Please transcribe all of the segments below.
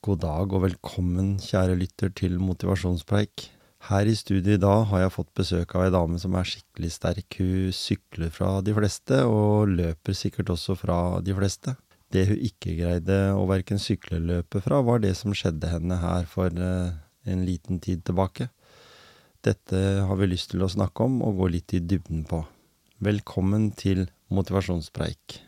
God dag og velkommen, kjære lytter, til Motivasjonspreik. Her i studio i dag har jeg fått besøk av ei dame som er skikkelig sterk. Hun sykler fra de fleste, og løper sikkert også fra de fleste. Det hun ikke greide å verken sykle eller løpe fra, var det som skjedde henne her for eh, en liten tid tilbake. Dette har vi lyst til å snakke om og gå litt i dybden på. Velkommen til Motivasjonspreik.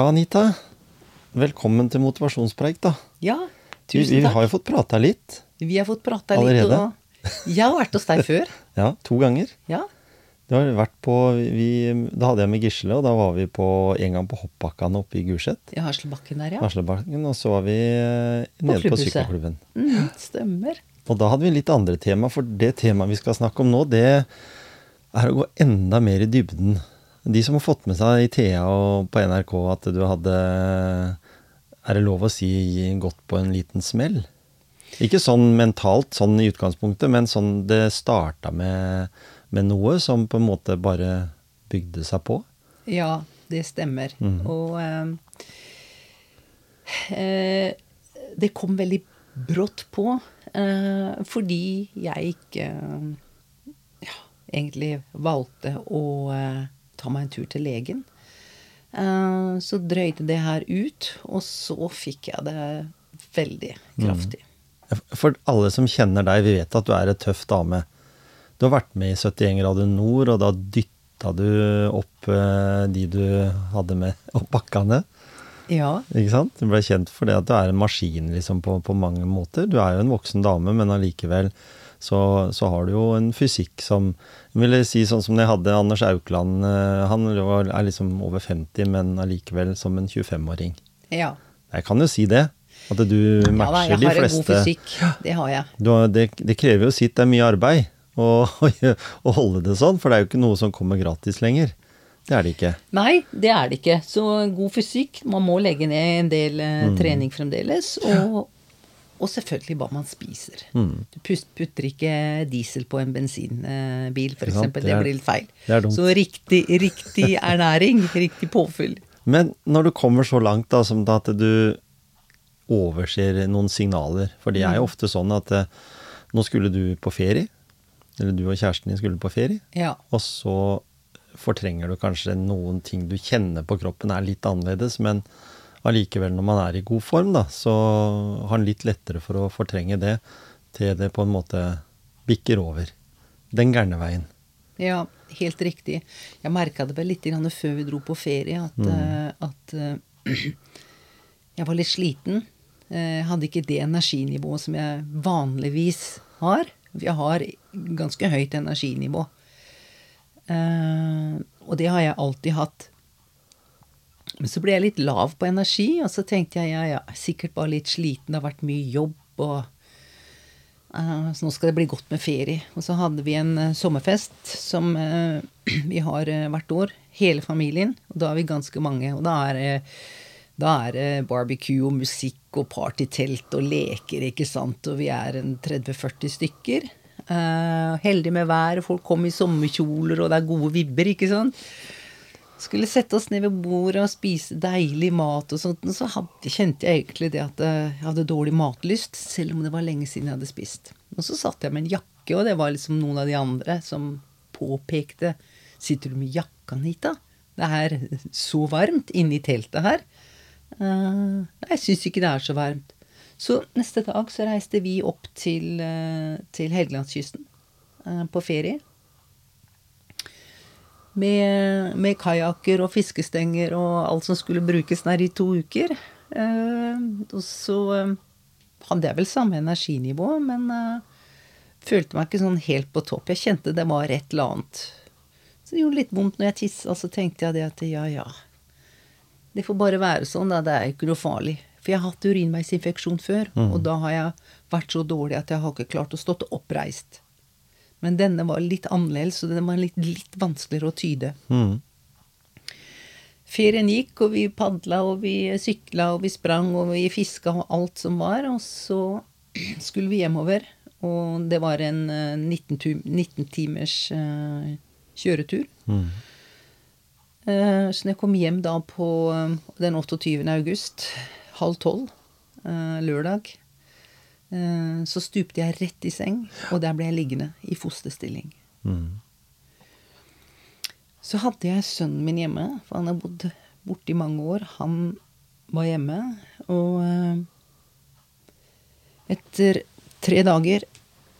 Ja, Anita. Velkommen til motivasjonspreik, da. Ja, tusen takk. vi har jo fått prata litt. Vi har fått prata litt. Allerede? Og jeg har vært hos deg før. Ja, to ganger. Ja. Det har vært på, vi, da hadde jeg med Gisle, og da var vi på, en gang på hoppbakkene oppe i Gulset. I Haslebakken der, ja. Haslebakken, og så var vi på nede på sykkelklubben. Mm, stemmer. Og da hadde vi litt andre tema, for det temaet vi skal snakke om nå, det er å gå enda mer i dybden. De som har fått med seg i Thea og på NRK at du hadde Er det lov å si gått på en liten smell? Ikke sånn mentalt, sånn i utgangspunktet, men sånn det starta med, med noe som på en måte bare bygde seg på. Ja, det stemmer. Mm. Og eh, det kom veldig brått på, eh, fordi jeg ikke ja, egentlig valgte å eh, ta meg en tur til legen. Eh, så drøyde det her ut, og så fikk jeg det veldig kraftig. For alle som kjenner deg, vi vet at du er en tøff dame. Du har vært med i 71 grader nord, og da dytta du opp eh, de du hadde med opp bakkene. Ja, Ikke sant? Du ble kjent for det at du er en maskin liksom, på, på mange måter. Du er jo en voksen dame, men allikevel så, så har du jo en fysikk som vil jeg si sånn som jeg hadde Anders Aukland. eh, Han er liksom over 50, men allikevel som en 25-åring. ja. Jeg kan jo si det. At du ja da, Ja, jeg har en god fysikk. Det har jeg. Du, det, det krever jo sitt, det er mye arbeid å, å holde det sånn, for det er jo ikke noe som kommer gratis lenger. Det er det ikke. Nei, det er det ikke. Så god fysikk Man må legge ned en del eh, Mm. trening fremdeles. Og, og selvfølgelig hva man spiser. Mm. Du putter ikke diesel på en bensinbil, f.eks. sant? Det, Det blir litt feil. Så riktig, riktig ernæring, riktig påfyll. Men når du kommer så langt da, som at du overser noen signaler, for det er jo ofte sånn at eh, nå skulle du på ferie, eller du og kjæresten din skulle på ferie, Ja. og så fortrenger du kanskje noen ting du kjenner på kroppen er litt annerledes, men allikevel når man er i god form, da, så har han litt lettere for å fortrenge det til det på en måte bikker over. Den gærne veien. Ja, helt riktig. Jeg merka det vel litt før vi dro på ferie, at, Mm. eh, at eh, jeg var litt sliten. Jeg hadde ikke det energinivået som jeg vanligvis har. Jeg har ganske høyt energinivå. Eh, og det har jeg alltid hatt. Men så ble jeg litt lav på energi, og så tenkte jeg ja, ja, sikkert bare litt sliten, det har vært mye jobb, og uh, så nå skal det bli godt med ferie. Og så hadde vi en uh, sommerfest som uh, vi har hvert år, hele familien. Og da er vi ganske mange, og da er da er barbecue og musikk og partytelt og leker, ikke sant. Og vi er en 30-40 stykker. Heldig med vær, folk kommer i sommerkjoler, og det er gode vibber, ikke sant. Skulle sette oss ned ved bordet og spise deilig mat og sånt. Så hadde, kjente jeg egentlig det at eh, jeg hadde dårlig matlyst, selv om det var lenge siden jeg hadde spist. Og så satt jeg med en jakke, og det var liksom noen av de andre som påpekte Sitter du med jakka, Anita? Det er så varmt inne i teltet her. Uh, jeg syns ikke det er så varmt. Så neste dag så reiste vi opp til, eh, til Helgelandskysten uh, på ferie. Med, med kajakker og fiskestenger og alt som skulle brukes der i to uker. Eh, og så eh, hadde jeg vel samme energinivå, men eh, følte meg ikke sånn helt på topp. Jeg kjente det var et eller annet. Så det gjorde litt vondt når jeg tissa, så tenkte jeg det at ja, ja. Det får bare være sånn, da. Det er ikke noe farlig. For jeg har hatt urinveisinfeksjon før, og da har jeg vært så dårlig at jeg har ikke klart å stå oppreist. Men denne var litt annerledes, så den var litt, litt vanskeligere å tyde. Mm. Ferien gikk, og vi padla, og vi sykla, og vi sprang, og vi fiska, og alt som var. Og så skulle vi hjemover, og det var en eh, 19, tu- 19 timers uh, kjøretur. Mm. Uh, Så når jeg kom hjem da på uh, den 28. august, halv tolv, eh, lørdag, eh, så stupte jeg rett i seng, og der ble jeg liggende i fosterstilling. Mm. Så hadde jeg sønnen min hjemme, for han har bodd borte i mange år. Han var hjemme, og eh, etter tre dager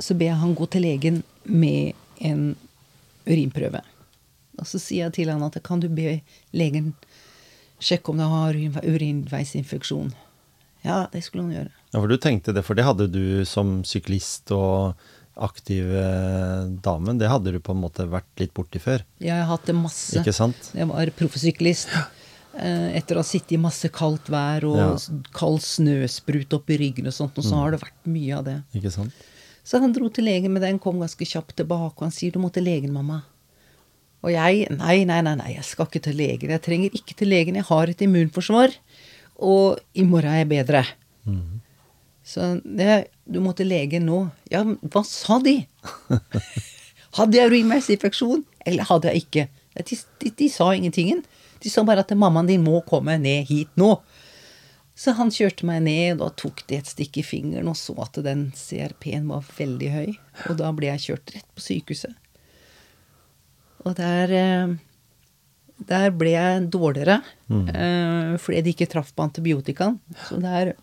så ber jeg han gå til legen med en urinprøve. Og så sier jeg til han at kan du be legen sjekke om du har urin- urinveisinfeksjon. Ja, det skulle han gjøre. Ja, for du tenkte det, for det hadde du som syklist og aktiv dame, det hadde du på en måte vært litt borti før, Ja, Jeg har hatt det masse. ikke sant? Jeg var proffsyklist. Eh, Etter å ha sittet i masse kaldt vær og Ja. kald snøsprut oppi ryggen og sånt, og så har det vært mye av det. Ikke sant? Så han dro til legen med den, kom ganske kjapt tilbake, og han sier 'du må til legen, mamma'. Og jeg nei, nei, nei, nei, jeg skal ikke til legen. Jeg trenger ikke til legen, jeg har et immunforsvar, og i morgen er jeg bedre. Så det, du må til legen nå. Ja, hva sa de? Hadde jeg urinveisinfeksjon, eller hadde jeg ikke? De, de, de sa ingentingen. De sa bare at mammaen din må komme ned hit nå. Så han kjørte meg ned, og da tok de et stikk i fingeren og så at den CRP-en var veldig høy. Og da ble jeg kjørt rett på sykehuset. Og der, eh, der ble jeg dårligere, eh, fordi de ikke traff på antibiotikaen. Så der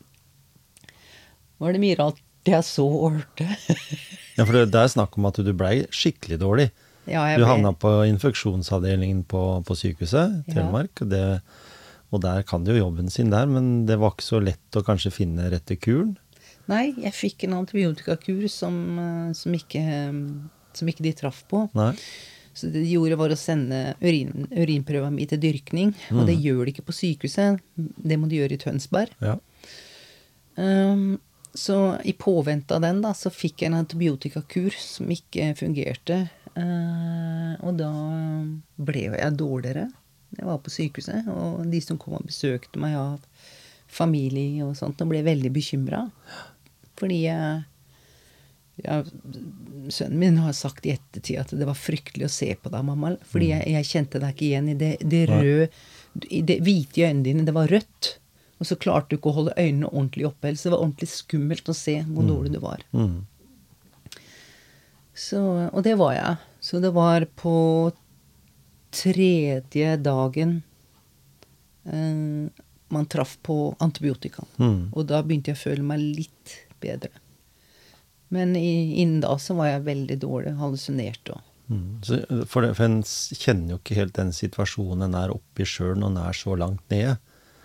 var det mye rart jeg så og hørte. Ja, for det, det er snakk om at du blei skikkelig dårlig. Ja, jeg Du ble- havna på infeksjonsavdelingen på, på sykehuset i Ja. Telemark. Og, det, og der kan de jo jobben sin der, men det var ikke så lett å kanskje finne rette kuren. Nei, jeg fikk en antibiotikakur som, eh, som, ikke, som ikke de traff på. Nei. Så det de gjorde, var å sende urin, urinprøva mi til dyrkning. Og det gjør de ikke på sykehuset. Det må de gjøre i Tønsberg. Ja. Um, så i påvente av den, da, så fikk jeg en antibiotikakur som ikke fungerte. Uh, og da ble jo jeg dårligere. Jeg var på sykehuset, og de som kom og besøkte meg av familie og sånt, og ble veldig bekymra. Fordi jeg ja, Sønnen min har sagt i ettertid at det var fryktelig å se på deg, mamma. Fordi jeg, jeg kjente deg ikke igjen i det, det røde I det hvite i øynene dine. Det var rødt. Og så klarte du ikke å holde øynene ordentlig oppe. Så det var ordentlig skummelt å se hvor dårlig du var. Mm. Så, og det var jeg. Så det var på tredje dagen eh, man traff på antibiotikaen. Mm. Og da begynte jeg å føle meg litt bedre. Men i, innen da så var jeg veldig dårlig, Hallusinerte òg. Mm. For, for en kjenner jo ikke helt den situasjonen en er oppe i sjøl når en er så langt nede.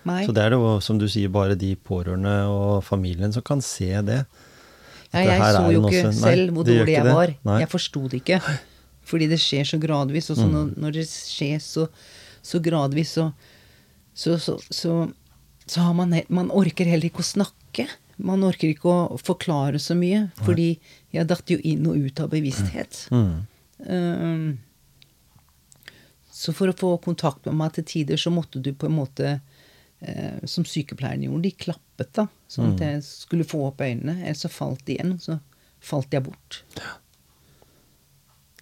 Nei. Så det er jo, som du sier, bare de pårørende og familien som kan se det. Ja, jeg det så jo ikke også, nei, selv hvor dårlig jeg var. Nei. Mm. Jeg forsto det ikke. Fordi det skjer så gradvis. Og så når, når det skjer så, så gradvis, så så, så, så, så har man Man orker heller ikke å snakke. Man orker ikke å forklare så mye. Fordi jeg datt jo inn og ut av bevissthet. Mm. Um, så for å få kontakt med meg til tider, så måtte du på en måte eh, Som sykepleieren gjorde, de klappet, da. Sånn at jeg skulle få opp øynene. Ellers så falt de igjen. Så falt jeg bort. Ja.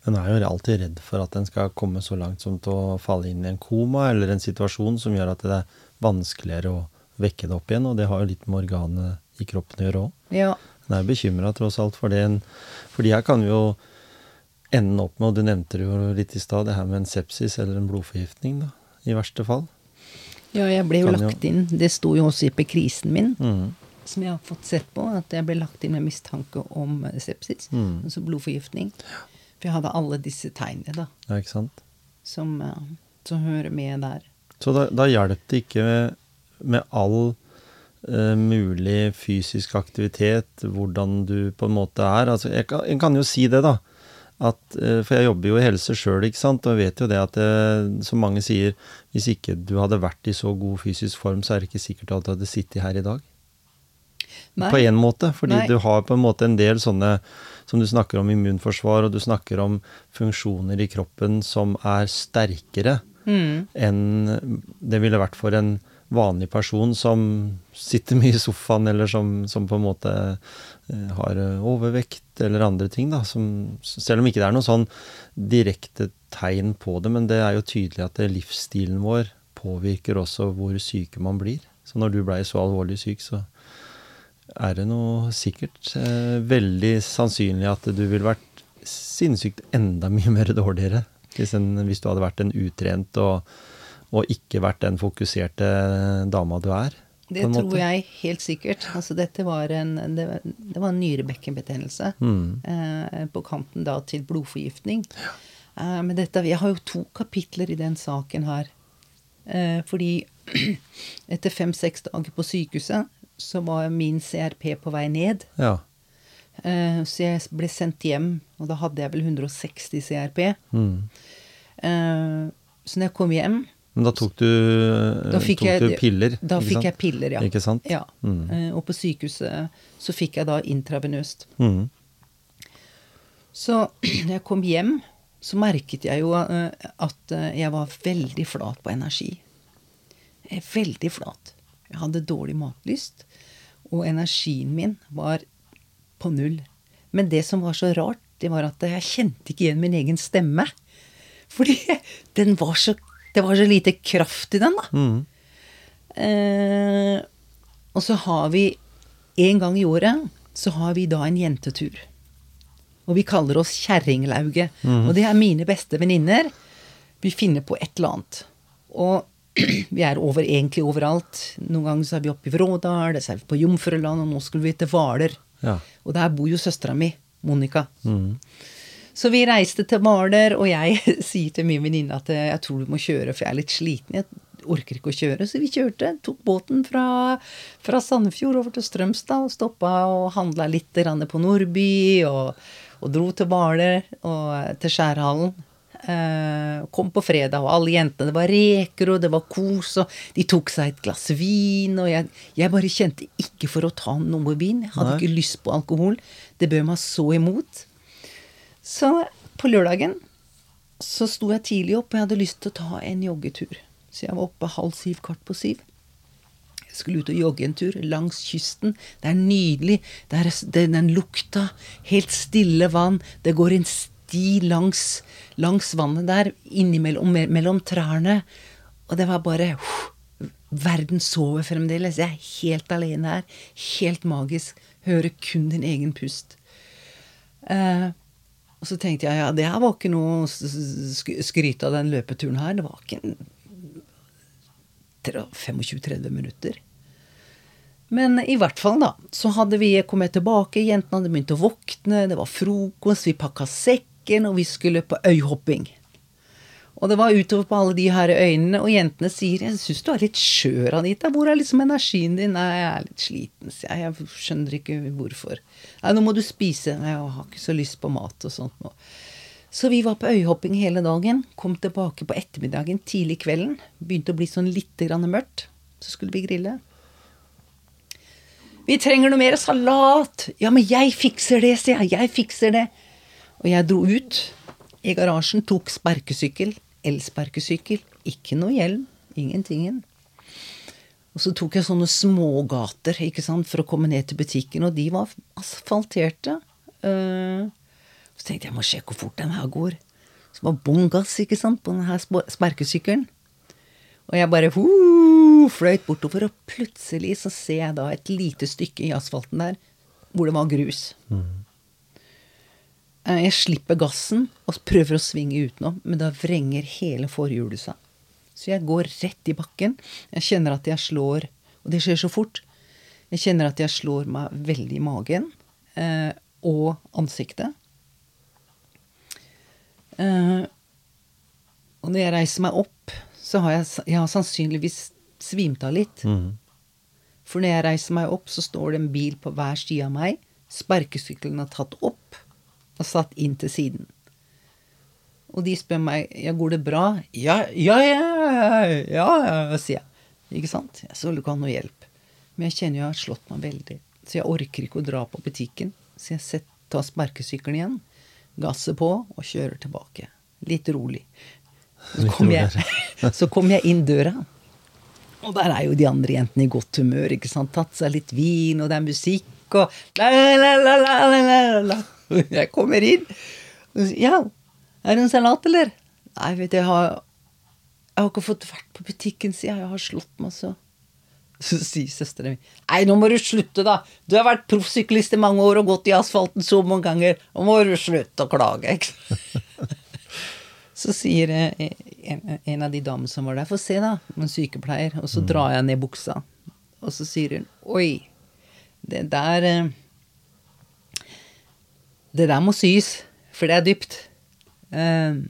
En er jo alltid redd for at en skal komme så langt som til å falle inn i en koma, eller en situasjon som gjør at det er vanskeligere å vekke det opp igjen, og det har jo litt med organet i kroppen å gjøre òg. Ja. En er bekymra tross alt for det. Fordi her kan vi jo ende opp med, og du nevnte det jo litt i stad, det her med en sepsis eller en blodforgiftning, da, i verste fall. ja, jeg ble jo Kan lagt inn. Det sto jo også i epikrisen min. Mm. som jeg har fått sett på, at jeg ble lagt inn med mistanke om sepsis, sepsis, altså blodforgiftning. For jeg hadde alle disse tegnene da, Ja, ikke sant? som, eh, som hører med der. Så da, da hjalp det ikke med, med all eh, mulig fysisk aktivitet, hvordan du på en måte er. Altså, jeg, kan, jeg kan jo si det, da. At, eh, for jeg jobber jo i helse sjøl, ikke sant. Og jeg vet jo det at eh, som mange sier, hvis ikke du hadde vært i så god fysisk form, så er det ikke sikkert at du hadde sittet her i dag. Nei. På en måte. Fordi Nei. du har på en måte en del sånne som du snakker om immunforsvar, og du snakker om funksjoner i kroppen som er sterkere Mm. enn det ville vært for en vanlig person som sitter mye i sofaen, eller som, som på en måte eh, har eh, overvekt eller andre ting. da, som, Selv om ikke det er noe sånn direkte tegn på det, men det er jo tydelig at livsstilen vår påvirker også hvor syke man blir. Så når du blei så alvorlig syk, så er det noe sikkert eh, veldig sannsynlig at du ville vært sinnssykt enda mye mer dårligere hvis, en, hvis du hadde vært en utrent og, og ikke vært den fokuserte dama du er. Det tror måte. jeg helt sikkert. Altså, dette var en, det, det var en nyrebekkenbetennelse. Mm. Eh, på kanten da til blodforgiftning. Eh, men dette, jeg har jo to kapitler i den saken her. Eh, fordi etter fem-seks dager på sykehuset så var min CRP på vei ned. Ja. Eh, så jeg ble sendt hjem, og da hadde jeg vel 160 CRP. Mm. Eh, så når jeg kom hjem Men da tok du, da fikk, tok jeg, du piller? Da fikk sant? jeg piller, ja. Ikke sant? Ja. Mm. Eh, og på sykehuset så fikk jeg da intravenøst. Mm. Så når jeg kom hjem, så merket jeg jo eh, at eh, jeg var veldig flat på energi. Er veldig flat. Jeg hadde dårlig matlyst, og energien min var på null. Men det som var så rart, det var at jeg kjente ikke igjen min egen stemme. Fordi den var så, det var så lite kraft i den, da. Mm. Eh, og så har vi en gang i året så har vi da en jentetur. Og vi kaller oss Kjerringlauget. Og det er mine beste venninner. Vi finner på et eller annet. Og vi er over, egentlig overalt. Noen ganger så er vi oppe i Vrådal, så er vi på Jomfruland, og nå skulle vi til Hvaler. Ja. Og der bor jo søstera mi, Monica. Mm. Så vi reiste til Hvaler, og jeg sier til min venninne at eh, jeg tror du må kjøre, for jeg er litt sliten. Jeg orker ikke å kjøre. Så vi kjørte. Tok båten fra, fra Sandefjord over til Strømstad og stoppa og handla litt på Nordby. Og, og dro til Hvaler og til Skjærhallen. Eh, kom på fredag, og alle jentene Det var reker, og det var kos, og de tok seg et glass vin. Og jeg, jeg bare kjente ikke for å ta noe vin. Jeg hadde Nei. ikke lyst på alkohol. Det bød meg så imot. Så på lørdagen så sto jeg tidlig opp, og jeg hadde lyst til å ta en joggetur. Så jeg var oppe halv syv, kvart på syv. Jeg skulle ut og jogge en tur langs kysten. Det er nydelig. Det er, det den lukta. Helt stille vann. Det går en sti langs, langs vannet der, innimellom mellom trærne. Og det var bare uff, Verden sover fremdeles. Jeg er helt alene her. Helt magisk. Hører kun din egen pust. Eh, og så tenkte jeg ja, det her var ikke noe å s- s- sk- skryte av den løpeturen her. Det var ikke 25-30 minutter. Men i hvert fall, da. Så hadde vi kommet tilbake, jentene hadde begynt å våkne, det var frokost, vi pakka sekken, og vi skulle på øyhopping. Og det var utover på alle de her øynene, og jentene sier 'Jeg syns du er litt skjør, Anita. Hvor er liksom energien din?' 'Nei, jeg er litt sliten', sier jeg. Jeg skjønner ikke hvorfor. 'Nei, nå må du spise'. 'Nei, jeg har ikke så lyst på mat og sånt nå'. Så vi var på øyhopping hele dagen. Kom tilbake på ettermiddagen, tidlig kvelden. Begynte å bli sånn litt grann mørkt. Så skulle vi grille. Vi trenger noe mer salat! Ja, men jeg fikser det, sier jeg. Jeg fikser det. Og jeg dro ut i garasjen, tok sparkesykkel. Elsparkesykkel. Ikke noe hjelm. Ingentingen. Og så tok jeg sånne smågater ikke sant, for å komme ned til butikken, og de var asfalterte. Eh, så tenkte jeg jeg må sjekke hvor fort den her går. Så var bånn gass ikke sant, på den her sp- sparkesykkelen. Og jeg bare fløyt bortover, og plutselig så ser jeg da et lite stykke i asfalten der hvor det var grus. Eh, Jeg slipper gassen og prøver å svinge utenom, men da vrenger hele forhjulet seg. Så jeg går rett i bakken. Jeg kjenner at jeg slår, og det skjer så fort. Jeg kjenner at jeg slår meg veldig i magen. Eh, og ansiktet. Eh, og når jeg reiser meg opp, så har jeg, jeg har sannsynligvis svimt av litt. Mm. For når jeg reiser meg opp, så står det en bil på hver side av meg. Sparkesykkelen er tatt opp og satt inn til siden. Og de spør meg ja, går det bra. Ja, ja, ja, ja, ja, sier jeg. Ikke sant? Jeg så vil ikke ha noe hjelp. Men jeg kjenner jo jeg har slått meg veldig. Så jeg orker ikke å dra på butikken. Så jeg set, tar sparkesykkelen igjen, gasser på og kjører tilbake. Litt rolig. Så kom, jeg, så kom jeg inn døra. Og der er jo de andre jentene i godt humør. ikke sant? Tatt seg litt vin, og det er musikk, og la, la, la, la, la, la. Jeg kommer inn. og sier, Ja, er det en salat, eller? Nei, vet du, jeg har, jeg har ikke fått vært på butikken siden jeg har slått meg så. Så sier søstera mi Nei, nå må du slutte, da. Du har vært proffsyklist i mange år og gått i asfalten så mange ganger. Nå må du slutte å klage. ikke? Så sier eh, en, en av de damene som var der, få se, da, en sykepleier. Og så drar jeg ned buksa. Og så sier hun oi, det der eh, Det der må sys, for det er dypt. Eh,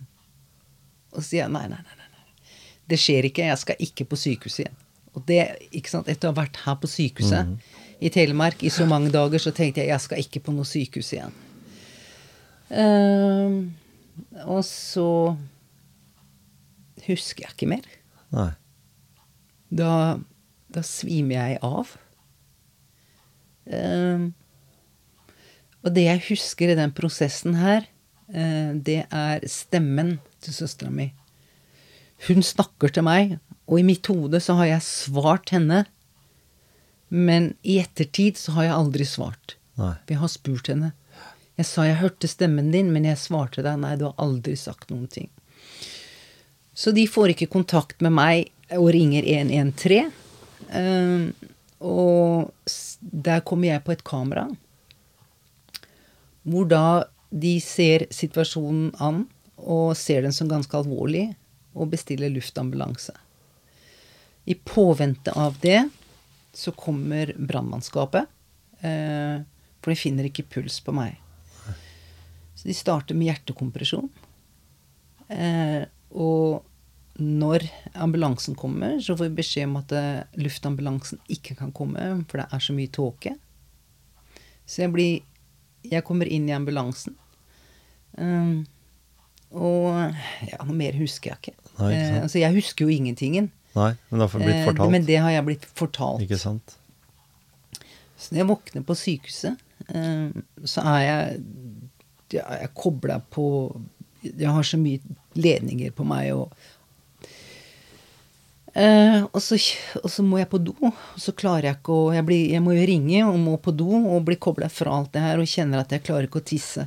og så sier jeg nei, nei, nei, nei. Det skjer ikke. Jeg skal ikke på sykehuset igjen. Og det, ikke sant, Etter å ha vært her på sykehuset i Telemark i så mange dager, så tenkte jeg jeg skal ikke på noe sykehus igjen. Eh, og så husker jeg ikke mer. Nei. Da, da svimer jeg av. Ehm, og det jeg husker i den prosessen her, eh, det er stemmen til søstera mi. Hun snakker til meg, og i mitt hode så har jeg svart henne. Men i ettertid så har jeg aldri svart. Nei. Vi har spurt henne. Jeg sa jeg hørte stemmen din, men jeg svarte deg nei, du har aldri sagt noen ting. Så de får ikke kontakt med meg og ringer 113. Ehm, og der kommer jeg på et kamera. Hvor da de ser situasjonen an og ser den som ganske alvorlig, og bestiller luftambulanse. I påvente av det så kommer brannmannskapet. Eh, for de finner ikke puls på meg. Så de starter med hjertekompresjon. Eh, og når ambulansen kommer, så får vi beskjed om at eh, luftambulansen ikke kan komme, for det er så mye tåke. Så jeg blir Jeg kommer inn i ambulansen. Um, og ja, noe mer husker jeg ikke. Nei, ikke. Eh, altså, jeg husker jo ingentingen. Nei, men det har blitt Eh, fortalt. Men det har jeg blitt fortalt. Ikke sant? Så når jeg våkner på sykehuset, eh, så er jeg Jeg er kobla på Jeg har så mye ledninger på meg, og eh, og, så, og så må jeg på do, og så klarer jeg ikke å jeg, blir, jeg må jo ringe og må på do og bli kobla fra alt det her og kjenner at jeg klarer ikke å tisse.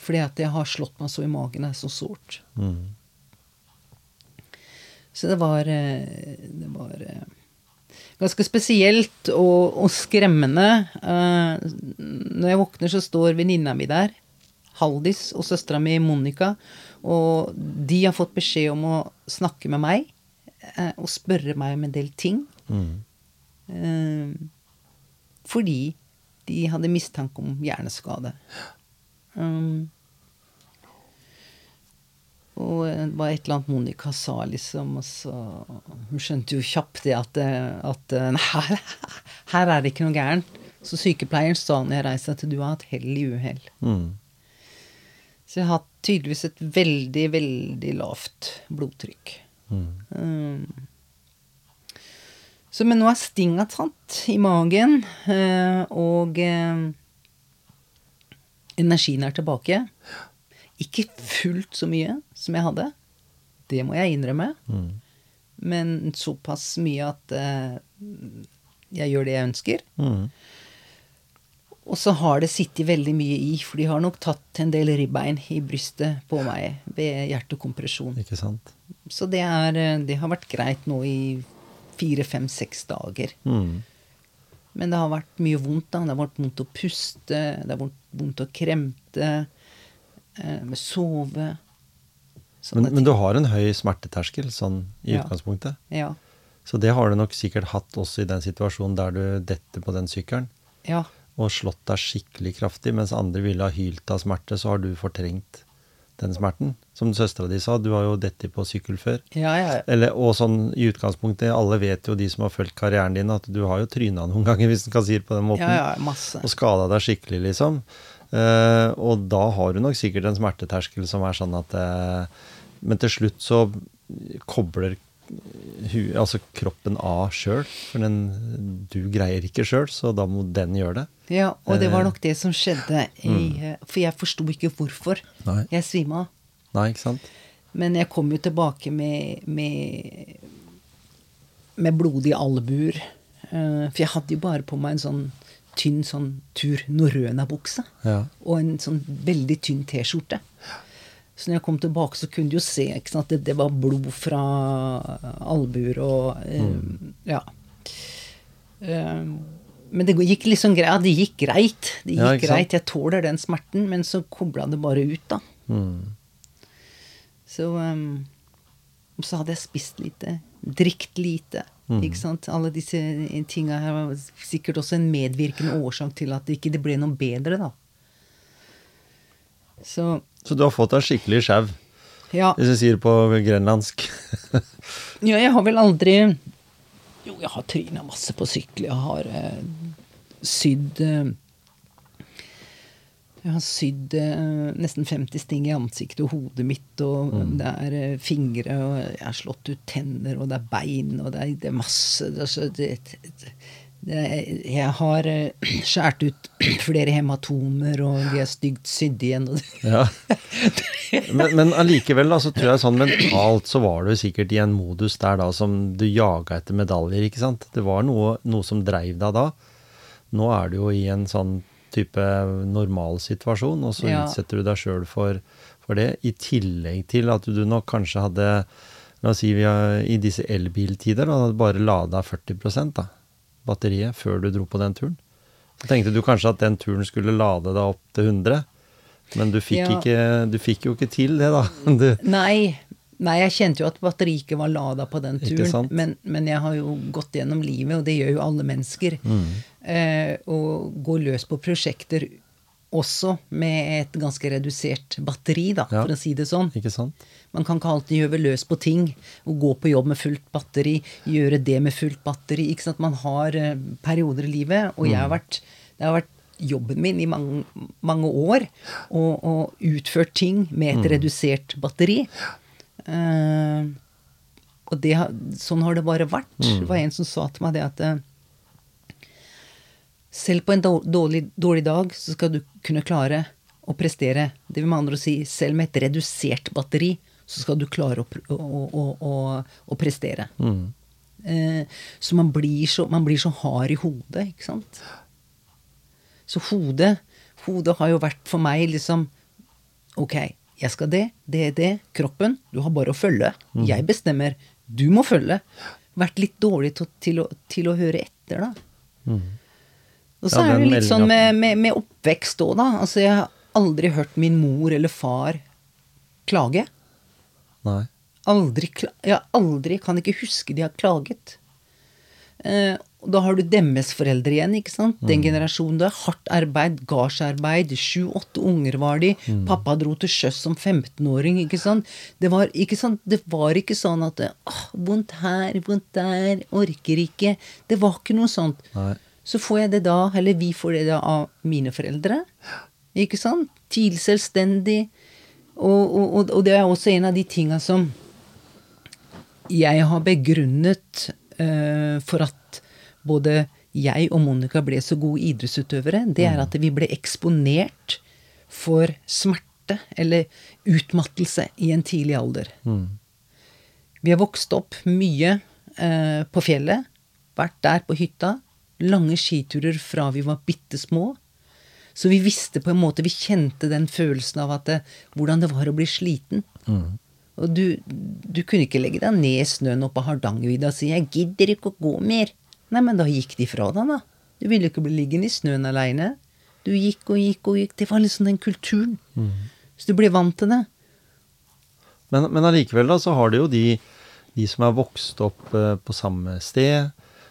Fordi at jeg har slått meg så i magen. Det er så sårt. Mm. Så det var eh, Det var eh, ganske spesielt og, og skremmende. Eh, Når jeg våkner, så står venninna mi der. Haldis og søstera mi Monica. Og de har fått beskjed om å snakke med meg eh, og spørre meg om en del ting. Mm. Eh, Fordi de hadde mistanke om hjerneskade. Um, og det var et eller annet Monica sa, liksom. Og så Hun skjønte jo kjapt det at, at nei, her, her er det ikke noe gærent. Så sykepleieren sa når jeg reiste at du har hatt hell i uhell. Mm. Så jeg har hatt tydeligvis et veldig, veldig lavt blodtrykk. Mm. Um, så, men nå er stinga tatt i magen, uh, og uh, energien er tilbake. Ikke fullt så mye som jeg hadde. Det må jeg innrømme. Mm. Men såpass mye at uh, jeg gjør det jeg ønsker. Mm. Og så har det sittet veldig mye i, for de har nok tatt en del ribbein i brystet på meg ved hjertekompresjon. Ikke sant? Så det, er, eh, det har vært greit nå i fire, fem, seks dager. Mm. Men det har vært mye vondt. da. Det har vært vondt å puste, det har vært vondt å kremte, eh, sove. Men, men du har en høy smerteterskel sånn i Ja. utgangspunktet? Ja. Så det har du nok sikkert hatt også i den situasjonen der du detter på den sykkelen Ja. og slått deg skikkelig kraftig, mens andre ville ha hylt av smerte, så har du fortrengt den smerten. Som søstera di sa, du har jo dettet på sykkel før. Ja, ja. Eller, og sånn i utgangspunktet, alle vet jo, de som har fulgt karrieren din, at du har jo tryna noen ganger, hvis en kan si det på den måten. Ja, ja, masse. Og skada deg skikkelig, liksom. Eh, og da har du nok sikkert en smerteterskel som er sånn at eh, Men til slutt så kobler altså kroppen av sjøl. For den, du greier ikke sjøl, så da må den gjøre det. Ja, og det var Eh, nok det som skjedde i mm. For jeg forsto ikke hvorfor Nei. jeg svima av. Nei, ikke sant? Men jeg kom jo tilbake med med, med blodige albuer. Eh, For jeg hadde jo bare på meg en sånn tynn sånn Tur Norrøna-bukse. Ja. Og en sånn veldig tynn T-skjorte. Så når jeg kom tilbake, så kunne du jo se at det, det var blod fra albuer og eh, Ja. Eh, men det gikk liksom greit. Det gikk greit. Det gikk ja, greit. Jeg tåler den smerten, men så kobla det bare ut, da. Mm. Så um, så hadde jeg spist lite, drikt lite. Mm. Ikke sant? Alle disse tinga her var sikkert også en medvirkende årsak til at det ikke ble noe bedre, da. Så Så du har fått deg skikkelig skjau, ja. hvis du sier det på grenlandsk. ja, jeg har vel aldri Jo, jeg har tryna masse på sykkel. Jeg har eh, sydd eh, Jeg har sydd eh, nesten 50 sting i ansiktet og hodet mitt, og det er eh, fingre, og jeg har slått ut tenner, og det er bein, og det er, det er masse det er, det, Jeg har skjært skåret ut flere hematomer, og de er stygt sydd igjen. Ja. Men, men allikevel, da, så tror jeg sånn mentalt så var du sikkert i en modus der da som du jaga etter medaljer, ikke sant? Det var noe, noe som dreiv deg da. Nå er du jo i en sånn type normalsituasjon, og så Ja. utsetter du deg sjøl for, for det. I tillegg til at du nok kanskje hadde La oss si vi har, i disse elbiltider da, bare lada 40% da, batteriet før du dro på den turen. Så tenkte du kanskje at den turen skulle lade deg opp til 100, men du fikk, Ja. ikke, du fikk jo ikke til det, da. Du, Nei, nei, jeg kjente jo at batteriet ikke var lada på den turen. Men, men jeg har jo gått gjennom livet, og det gjør jo alle mennesker. Mm. Eh, og går løs på prosjekter også med et ganske redusert batteri, da, Ja. for å si det sånn. ikke sant? Man kan ikke alltid gjøre løs på ting. Og gå på jobb med fullt batteri, gjøre det med fullt batteri. ikke sant? Man har eh, perioder i livet, og jeg har vært, det har vært jobben min i mange, mange år å å utført ting med et redusert batteri. Uh, og det, sånn har det bare vært. Det var en som sa til meg det at eh, selv på en dårlig, dårlig dag så skal du kunne klare å prestere. Det vil med andre å si, selv med et redusert batteri, så skal du klare å, å, å, å, prestere. Eh, så man blir så, man blir så hard i hodet, ikke sant? Så hodet, hodet har jo vært for meg liksom Ok, jeg skal det, det, det. Kroppen, du har bare å følge. Jeg bestemmer. Du må følge. Vært litt dårlig til, til, til å høre etter, da. Og så Ja, er det litt sånn med, med, med oppvekst òg, da. Altså, jeg har aldri hørt min mor eller far klage. Nei. Aldri, jeg aldri, kan ikke huske de har klaget. Eh, da har du deres foreldre igjen, ikke sant? Den generasjonen der. Hardt arbeid, gardsarbeid. Sju-åtte unger var de. Pappa dro til sjøs som 15-åring, ikke sant? Det var ikke, sant? Det var ikke sånn at åh, vondt her, vondt der, orker ikke. Det var ikke noe sånt. Nei. Så får jeg det da, eller vi får det da av mine foreldre. Ikke sant? Tidlig selvstendig. Og, og, og, det er også en av de tinga som jeg har begrunnet uh, for at både jeg og Monica ble så gode idrettsutøvere, det er at vi ble eksponert for smerte eller utmattelse i en tidlig alder. Vi har vokst opp mye uh, på fjellet, vært der på hytta, lange skiturer fra vi var bitte små. Så vi visste på en måte, vi kjente den følelsen av at det, hvordan det var å bli sliten. Og du, du kunne ikke legge deg ned i snøen oppe på Hardangervidda og si 'jeg gidder ikke å gå mer'. Nei, men da gikk de fra deg, da. Du ville ikke bli liggende i snøen aleine. Du gikk og gikk og gikk. Det var liksom den kulturen. Så du ble vant til det. Men, men allikevel da, så har det jo de, de som er vokst opp eh, på samme sted,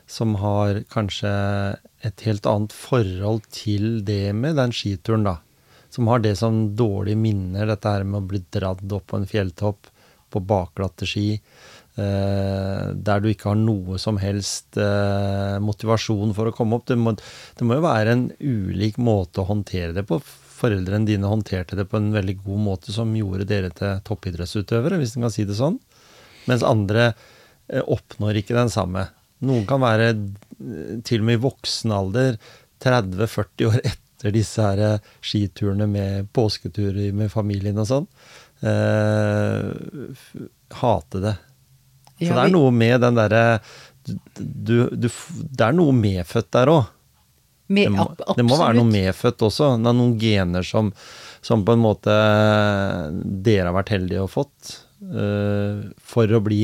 som har kanskje et helt annet forhold til det med den skituren, da. Som har det som dårlige minner, dette her med å bli dradd opp på en fjelltopp på bakglatte ski. eh, der du ikke har noe som helst eh, motivasjon for å komme opp. Det må, det må jo være en ulik måte å håndtere det på. Foreldrene dine håndterte det på en veldig god måte som gjorde dere til toppidrettsutøvere, hvis en kan si det sånn. Mens andre eh, oppnår ikke den samme. Noen kan være eh, til og med i voksen alder, 30-40 år etter disse her eh, skiturene med påsketurer med familien og sånn, eh, hate det. Så det er noe med den derre du, du, f- Det er noe medfødt der òg. Det, det må være noe medfødt også. Det er noen gener som, som på en måte dere har vært heldige og fått eh, for å bli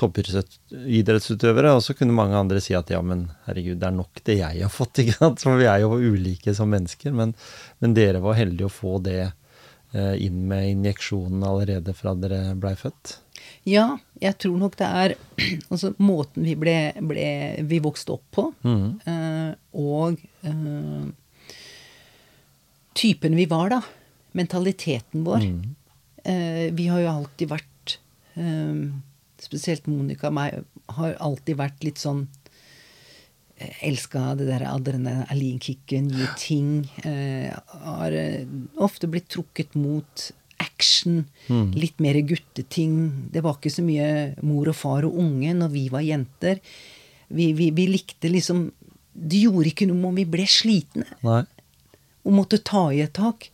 toppidrettsutøvere. Og så kunne mange andre si at ja, men herregud, det er nok det jeg har fått. ikke sant? For vi er jo ulike som mennesker. Men, men dere var heldige å få det eh, inn med injeksjonen allerede fra dere blei født. Ja, jeg tror nok det er altså måten vi ble, ble Vi vokste opp på, eh, og eh, typen vi var, da. Mentaliteten vår. Eh, vi har jo alltid vært eh, Spesielt Monica og meg har alltid vært litt sånn Elska det der adrenalinkicket, nye ting. Eh, har eh, ofte blitt trukket mot action. Litt mer gutteting. Det var ikke så mye mor og far og unge når vi var jenter. Vi, vi, vi likte liksom Det gjorde ikke noe om vi ble slitne Nei. og måtte ta i et tak.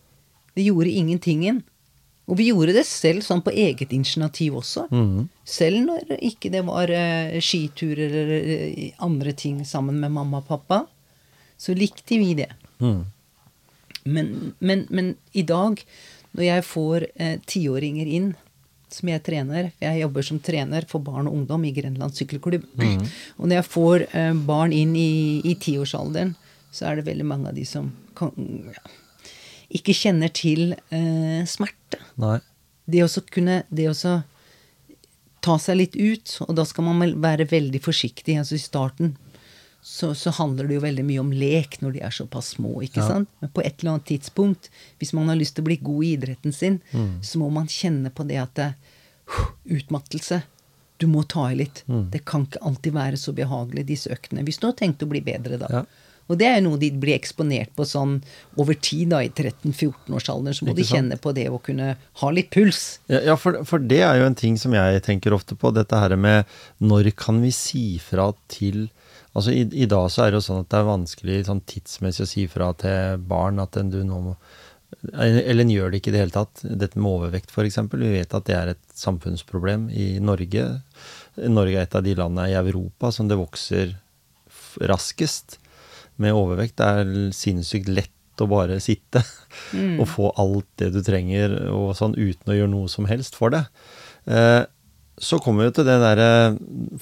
Det gjorde ingentingen. Og vi gjorde det selv sånn på eget initiativ også. Selv når ikke det var eh, skiturer eller eh, andre ting sammen med mamma og pappa, så likte vi det. Mm. Men, men, men i dag, når jeg får eh, tiåringer inn som jeg trener Jeg jobber som trener for barn og ungdom i Grenland sykkelklubb. Og når jeg får barn inn i, i tiårsalderen, så er det veldig mange av de som kan, ja, ikke kjenner til eh, smerte. Nei. Det å kunne Det å så ta seg litt ut, og da skal man være veldig forsiktig. Altså I starten så, så handler det jo veldig mye om lek når de er såpass små. ikke sant? Men på et eller annet tidspunkt, hvis man har lyst til å bli god i idretten sin, så må man kjenne på det at det, huh, Utmattelse. Du må ta i litt. Det kan ikke alltid være så behagelig, disse øktene. Hvis du har tenkt å bli bedre, da. Ja. Og det er noe de blir eksponert på sånn over tid, da, i 13-14-årsalderen. Så må de kjenne på det å kunne ha litt puls. Ja, ja for, for det er jo en ting som jeg tenker ofte på. Dette her med når kan vi si fra til Altså i, I dag så er det jo sånn at det er vanskelig sånn tidsmessig å si fra til barn at du nå må Eller en gjør det ikke i det hele tatt. Dette med overvekt f.eks. Vi vet at det er et samfunnsproblem i Norge. Norge er et av de landene i Europa som det vokser raskest med overvekt. Det er sinnssykt lett å bare sitte og få alt det du trenger og sånn uten å gjøre noe som helst for det. Eh, så kommer vi til det derre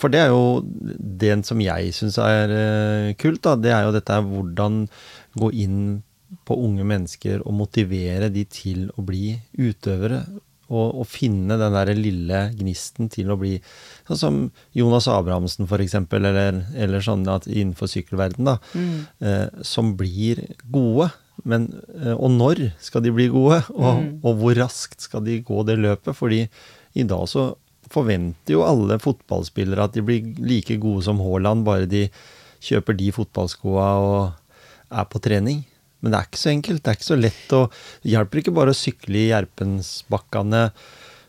For det er jo den som jeg syns er eh, kult, da. Det er jo dette hvordan gå inn på unge mennesker og motivere de til å bli utøvere. Og, og finne den der lille gnisten til å bli Sånn som Jonas Abrahamsen, for eksempel, eller, eller sånn at innenfor sykkelverden, da. Eh, som blir gode. Men, eh, og når skal de bli gode? Og, og hvor raskt skal de gå det løpet? Fordi i dag så forventer jo alle fotballspillere at de blir like gode som Haaland, bare de kjøper de fotballskoa og er på trening. Men det er ikke så enkelt. Det er ikke så lett å Det hjelper ikke bare å sykle i Gjerpensbakkene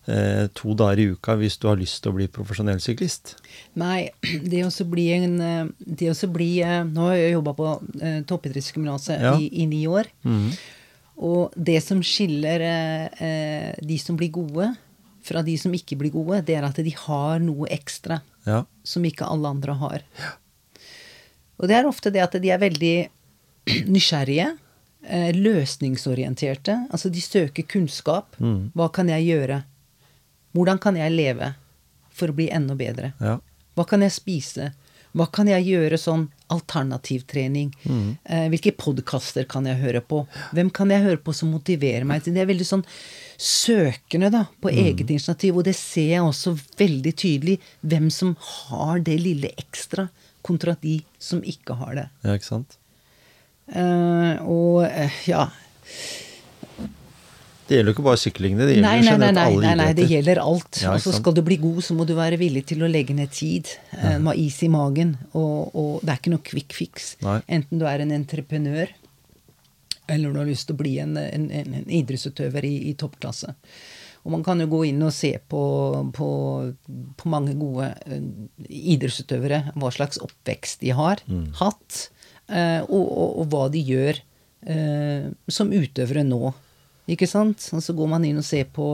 eh, to dager i uka hvis du har lyst til å bli profesjonell syklist. Nei, det å bli en eh, Det å bli eh, Nå har jeg jobba på eh, toppidrettsgymnaset Ja. i, i ni år. Og det som skiller eh, eh, de som blir gode, fra de som ikke blir gode, det er at de har noe ekstra Ja. som ikke alle andre har. Og det er ofte det at de er veldig nysgjerrige, eh, løsningsorienterte. Altså de søker kunnskap. Hva kan jeg gjøre? Hvordan kan jeg leve for å bli enda bedre? Ja. Hva kan jeg spise? Hva kan jeg gjøre sånn alternativtrening? Eh, hvilke podkaster kan jeg høre på? Hvem kan jeg høre på som motiverer meg? Det er veldig sånn søkende da, på eget initiativ. Og det ser jeg også veldig tydelig, hvem som har det lille ekstra, kontra de som ikke har det. Ja, ikke sant? Eh, og eh, ja Det gjelder jo ikke bare sykling, det. Gjelder Nei, nei, nei, nei, alle nei, nei, det gjelder alt. Ja, og så skal du bli god, så må du være villig til å legge ned tid. Ja. Du må ha is i magen. Og, og det er ikke noe quick fix. Nei. Enten du er en entreprenør, eller du har lyst til å bli en, en, en, en idrettsutøver i, i toppklasse. Og man kan jo gå inn og se på, på, på mange gode eh, idrettsutøvere, hva slags oppvekst de har hatt, eh, og, og, og hva de gjør eh, som utøvere nå. Ikke sant? Og så går man inn og ser på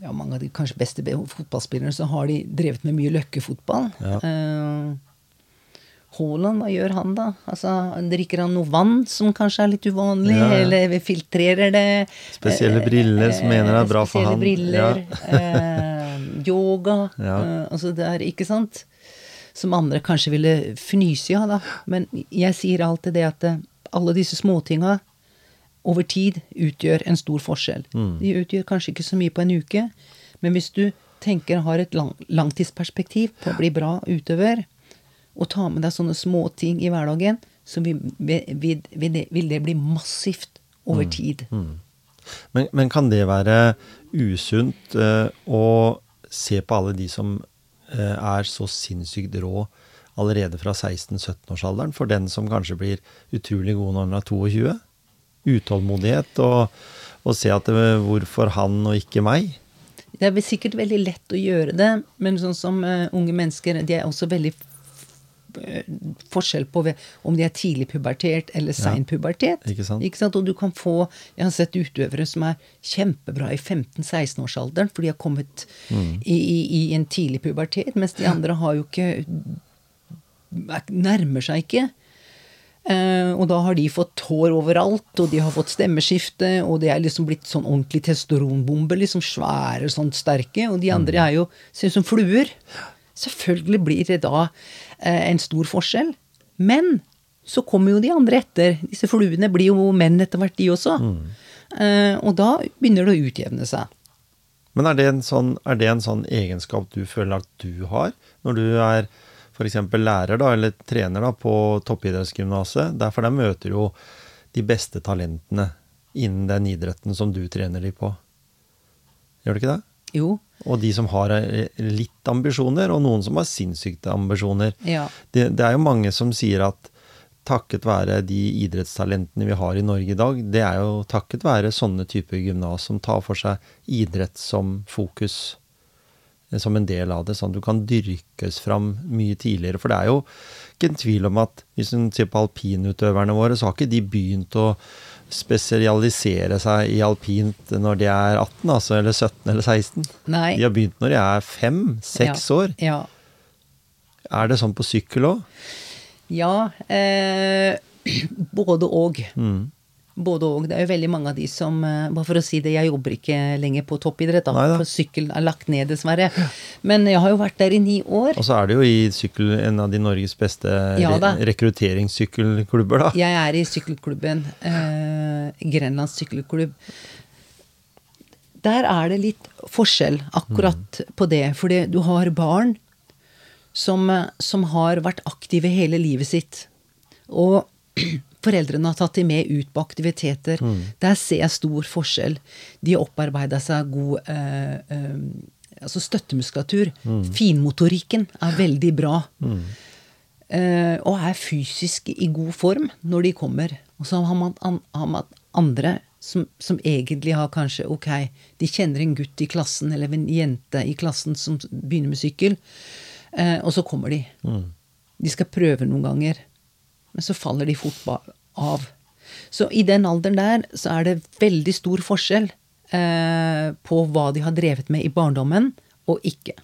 ja, mange av de kanskje beste be- fotballspillerne, så har de drevet med mye løkkefotball. Ja. Eh, Haaland, hva gjør han da? Altså, Drikker han noe vann som kanskje er litt uvanlig, Ja, ja. eller filtrerer det? Spesielle briller som mener det er bra for han. Spesielle briller. eh, yoga. Ja. eh, altså det er, ikke sant? Som andre kanskje ville fnyse av, da. Men jeg sier alltid det at eh, alle disse småtinga over tid utgjør en stor forskjell. Mm. De utgjør kanskje ikke så mye på en uke, men hvis du tenker har et lang, langtidsperspektiv på å bli bra utøver, og ta med deg sånne småting i hverdagen, så vil, vil, vil, det, vil det bli massivt over Mm. tid. Men, men kan det være usunt uh, å se på alle de som er så sinnssykt rå allerede fra 16-17-årsalderen, for den som kanskje blir utrolig god når han er 22? Utålmodighet og, og se at det, hvorfor han og ikke meg? Det er sikkert veldig lett å gjøre det, men sånn som uh, unge mennesker, de er også veldig eh, forskjell på om de er tidlig pubertert eller sein pubertet. ikke sant? Og du kan få Jeg har sett utøvere som er kjempebra i 15-16-årsalderen, for de har kommet Mm. i, i, i en tidlig pubertet, mens de andre har jo ikke er- Nærmer seg ikke. Uh, og da har de fått hår overalt, og de har fått stemmeskifte, og de er liksom blitt sånn ordentlig testosteronbomber, liksom svære, sånn sterke, og de andre er jo ser ut som fluer. Selvfølgelig blir det da eh, en stor forskjell. Men så kommer jo de andre etter. Disse fluene blir jo menn etter hvert, de også. Eh, og da begynner det å utjevne seg. Men er det, en sånn, er det en sånn egenskap du føler at du har, når du er f.eks. lærer da, eller trener da, på toppidrettsgymnaset? Derfor der møter jo de beste talentene innen den idretten som du trener de på. Gjør det ikke det? Jo. Og de som har eh, litt ambisjoner, og noen som har sinnssyke ambisjoner. Ja. Det, det er jo mange som sier at takket være de idrettstalentene vi har i Norge i dag, det er jo takket være sånne typer gymnas som tar for seg idrett som fokus, eh, som en del av det, sånn at du kan dyrkes fram mye tidligere. For det er jo ikke en tvil om at hvis du ser på alpinutøverne våre, så har ikke de begynt å spesialisere seg i alpint når de er 18, altså, eller 17 eller 16. Nei. De har begynt når de er 5-6 ja. år. Ja. Er det sånn på sykkel òg? Ja, eh, både og. Mm. Både og. Det er jo veldig mange av de som eh, Bare for å si det, jeg jobber ikke lenger på toppidrett, da, Neida. for sykkel er lagt ned, dessverre. Men jeg har jo vært der i ni år. Og så er det jo i sykkel en av de Norges beste Ja rekrutteringssykkelklubber, da. Jeg er i sykkelklubben. Eh, Grenlands sykkelklubb. Der er det litt forskjell akkurat på det. Fordi du har barn som, eh, som har vært aktive hele livet sitt. Og foreldrene har tatt dem med ut på aktiviteter. Der ser jeg stor forskjell. De har opparbeida seg god eh, eh, altså støttemuskulatur. Finmotorikken er veldig bra. Eh, og er fysisk i god form når de kommer. Og så har man, an, har man andre som, som egentlig har kanskje Ok, de kjenner en gutt i klassen eller en jente i klassen som begynner med sykkel, eh, og så kommer de. De skal prøve noen ganger, men så faller de fort av. Så i den alderen der så er det veldig stor forskjell eh, på hva de har drevet med i barndommen og ikke.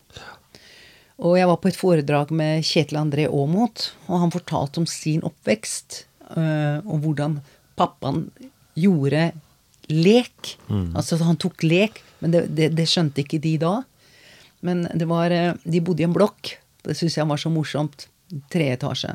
Og jeg var på et foredrag med Kjetil André Aamodt, og han fortalte om sin oppvekst, eh, og hvordan pappaen gjorde lek. Altså han tok lek, men det, det, det skjønte ikke de da. Men det var øh, De bodde i en blokk Det syns jeg var så morsomt. Tre etasje.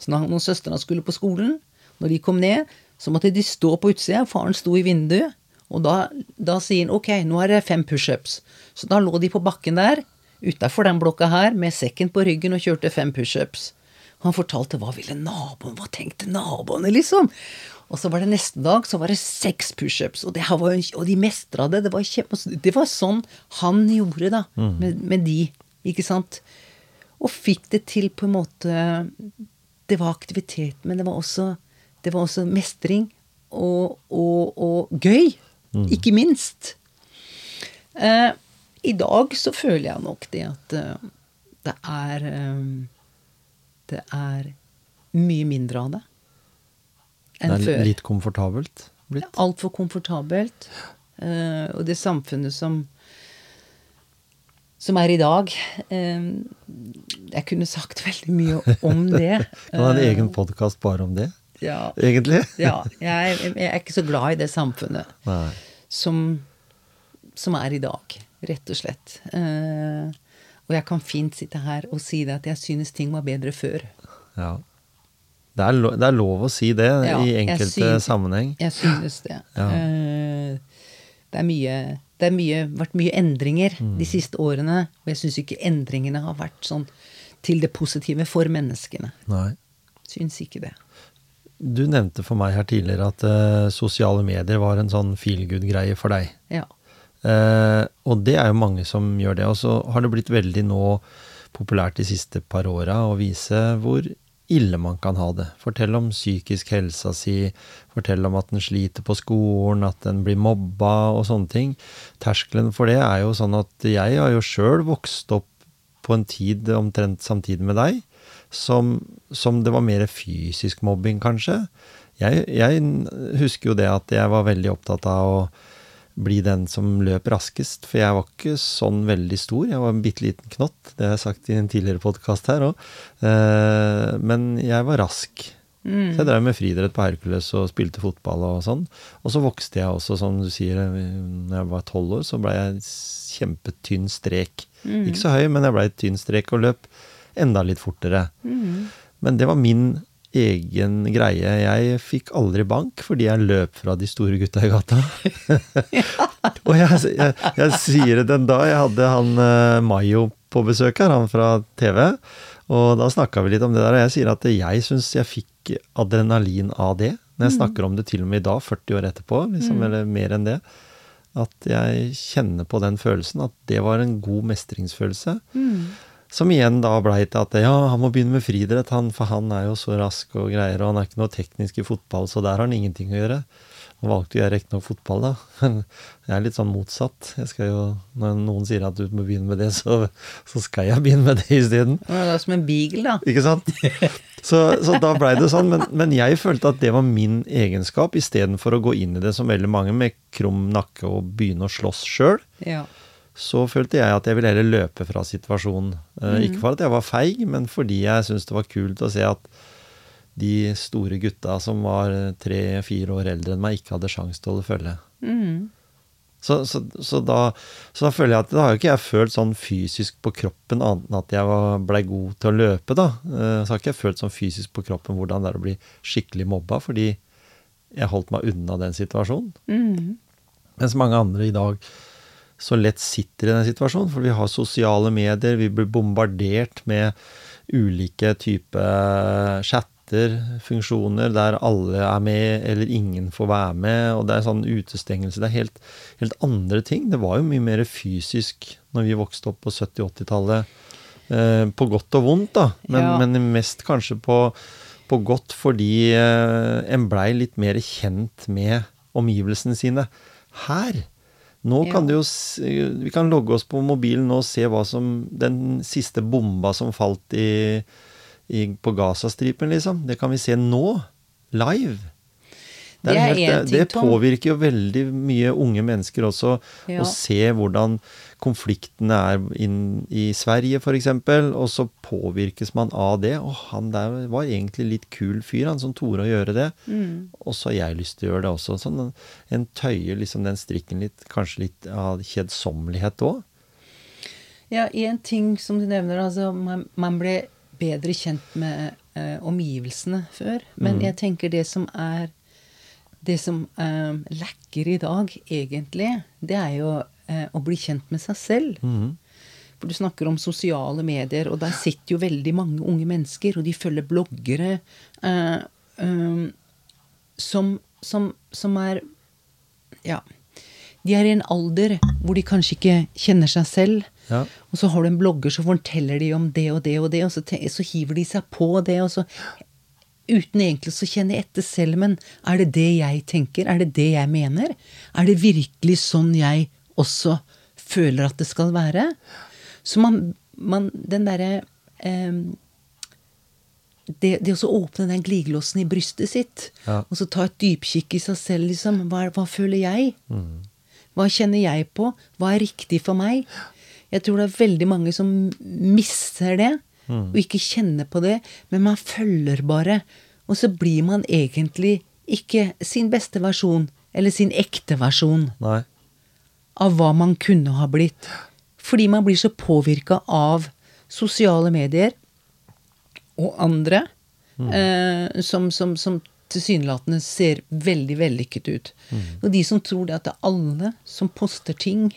Så når, søstrene skulle på skolen, når de kom ned, så måtte de stå på utsida. Faren sto i vinduet. Og da, da sier han ok, nå er det fem pushups. Så da lå de på bakken der, utafor den blokka her, med sekken på ryggen og kjørte fem pushups. Han fortalte hva ville naboen, hva tenkte naboene, liksom. Og så var det neste dag så var det seks pushups, og, det var og de mestra det. Det var, kjempe, det var sånn han gjorde, da, med, med de, ikke sant. Og fikk det til på en måte Det var aktivitet, men det var også, det var også mestring. Og, og, og gøy, ikke minst. Eh, I dag så føler jeg nok det at eh, det er eh, Det er mye mindre av det enn før. Det er før. litt komfortabelt blitt. Altfor komfortabelt. Eh, og det samfunnet som som er i dag eh, Jeg kunne sagt veldig mye om det. Kan ha en Eh, egen podkast bare om det, ja, egentlig. ja jeg, jeg er ikke så glad i det samfunnet som, som er i dag, rett og slett. Eh, og jeg kan fint sitte her og si det at jeg synes ting var bedre før. Ja. Det er, lov, det er lov å si det Ja, i jeg enkelte synes- sammenheng. Jeg synes det. Ja. Eh, det er mye det har mye, vært mye endringer Mm. de siste årene, og jeg syns ikke endringene har vært sånn til det positive for menneskene. Nei. Syns ikke det. Du nevnte for meg her tidligere at uh, sosiale medier var en sånn feel good-greie for deg. Ja. Uh, og det er jo mange som gjør det. Og så har det blitt veldig nå populært de siste par åra å vise hvor ille man kan ha det. Fortell om psykisk helsa si, fortell om at en sliter på skolen, at en blir mobba og sånne ting. Terskelen for det er jo sånn at jeg har jo sjøl vokst opp på en tid omtrent samtidig med deg, som, som det var mer fysisk mobbing, kanskje. Jeg, jeg husker jo det at jeg var veldig opptatt av å bli den som løp raskest, for jeg var ikke sånn veldig stor. Jeg var en bitte liten knott, det har jeg sagt i en tidligere podkast her òg. Men jeg var rask. Så jeg drev med friidrett på Hercules og spilte fotball og sånn. Og så vokste jeg også, som du sier, når jeg var tolv år, så ble jeg kjempetynn strek. Ikke så høy, men jeg ble et tynn strek og løp enda litt fortere. Men det var min egen greie. Jeg fikk aldri bank fordi jeg løp fra de store gutta i gata. og jeg, jeg, jeg sier det den da. jeg hadde han uh, Mayo på besøk her, han fra TV. Og da snakka vi litt om det der, og jeg sier at jeg syns jeg fikk adrenalin av det. Når jeg snakker om det til og med i dag, 40 år etterpå, liksom, eller mer enn det. At jeg kjenner på den følelsen, at det var en god mestringsfølelse. Som igjen da blei til at ja, han må begynne med friidrett, han, for han er jo så rask og greier, og han er ikke noe teknisk i fotball, så der har han ingenting å gjøre. Nå valgte jeg riktignok fotball, da. Men jeg er litt sånn motsatt. Jeg skal jo, når noen sier at du må begynne med det, så, så skal jeg begynne med det isteden. Det er som en beagle, da. Ikke sant? Så, så da blei det sånn. Men, men jeg følte at det var min egenskap, istedenfor å gå inn i det som veldig mange med krum nakke og begynne å slåss sjøl. Ja. Så følte jeg at jeg ville heller løpe fra situasjonen. Mm. Ikke for at jeg var feig, men fordi jeg syntes det var kult å se at de store gutta som var tre-fire år eldre enn meg, ikke hadde sjans til å holde følge. Så, så, så, da, så da føler jeg at da har jo ikke jeg følt sånn fysisk på kroppen annet enn at jeg var- blei god til å løpe, da. Eh, Så har ikke jeg følt sånn fysisk på kroppen hvordan det er å bli skikkelig mobba, fordi jeg holdt meg unna den situasjonen. Mens mange andre i dag så lett sitter i den situasjonen, for vi har sosiale medier, vi blir bombardert med ulike typer chatter, funksjoner, der alle er med, eller ingen får være med, og det er sånn utestengelse. Det er helt, helt andre ting. Det var jo mye mer fysisk når vi vokste opp på 70-80-tallet. Eh, på godt og vondt, da, men, Ja. men mest kanskje på, på godt fordi eh, en blei litt mer kjent med omgivelsene sine. Her nå Ja. kan du jo Vi kan logge oss på mobilen og se hva som Den siste bomba som falt i, i, på Gazastripen, liksom. Det kan vi se nå. Live. Det er helt- ting, det påvirker jo veldig mye unge mennesker også, Ja. å se hvordan konfliktene er inn i Sverige, f.eks., og så påvirkes man av det. Og han der var egentlig litt kul fyr, han som torde å gjøre det. Og så har jeg lyst til å gjøre det også. Sånn, en tøyer liksom den strikken litt, kanskje litt av kjedsommelighet òg. Ja, én ting som du nevner, altså man, man ble bedre kjent med eh, omgivelsene før. Men jeg tenker det som er Det som eh, lekker i dag, egentlig, det er jo eh, å bli kjent med seg selv. For du snakker om sosiale medier, og der sitter jo veldig mange unge mennesker, og de følger bloggere eh, eh, som, som, som er Ja. De er i en alder hvor de kanskje ikke kjenner seg selv. Ja. Og så har du en blogger som forteller de om det og det og det, og så, så hiver de seg på det, og så Uten egentlig å kjenne etter selv, men er det det jeg tenker? Er det det jeg mener? Er det virkelig sånn jeg også føler at det skal være? Så man, man Den derre eh, det, det å så åpne den glidelåsen i brystet sitt, Ja. og så ta et dypkikk i seg selv, liksom. Hva, hva føler jeg? Hva kjenner jeg på? Hva er riktig for meg? Jeg tror det er veldig mange som misser det, og ikke kjenner på det, men man følger bare. Og så blir man egentlig ikke sin beste versjon, eller sin ekte versjon Nei. Av hva man kunne ha blitt. Fordi man blir så påvirka av sosiale medier og andre eh, som, som, som tilsynelatende ser veldig vellykket ut. Og de som tror det at det er alle som poster ting,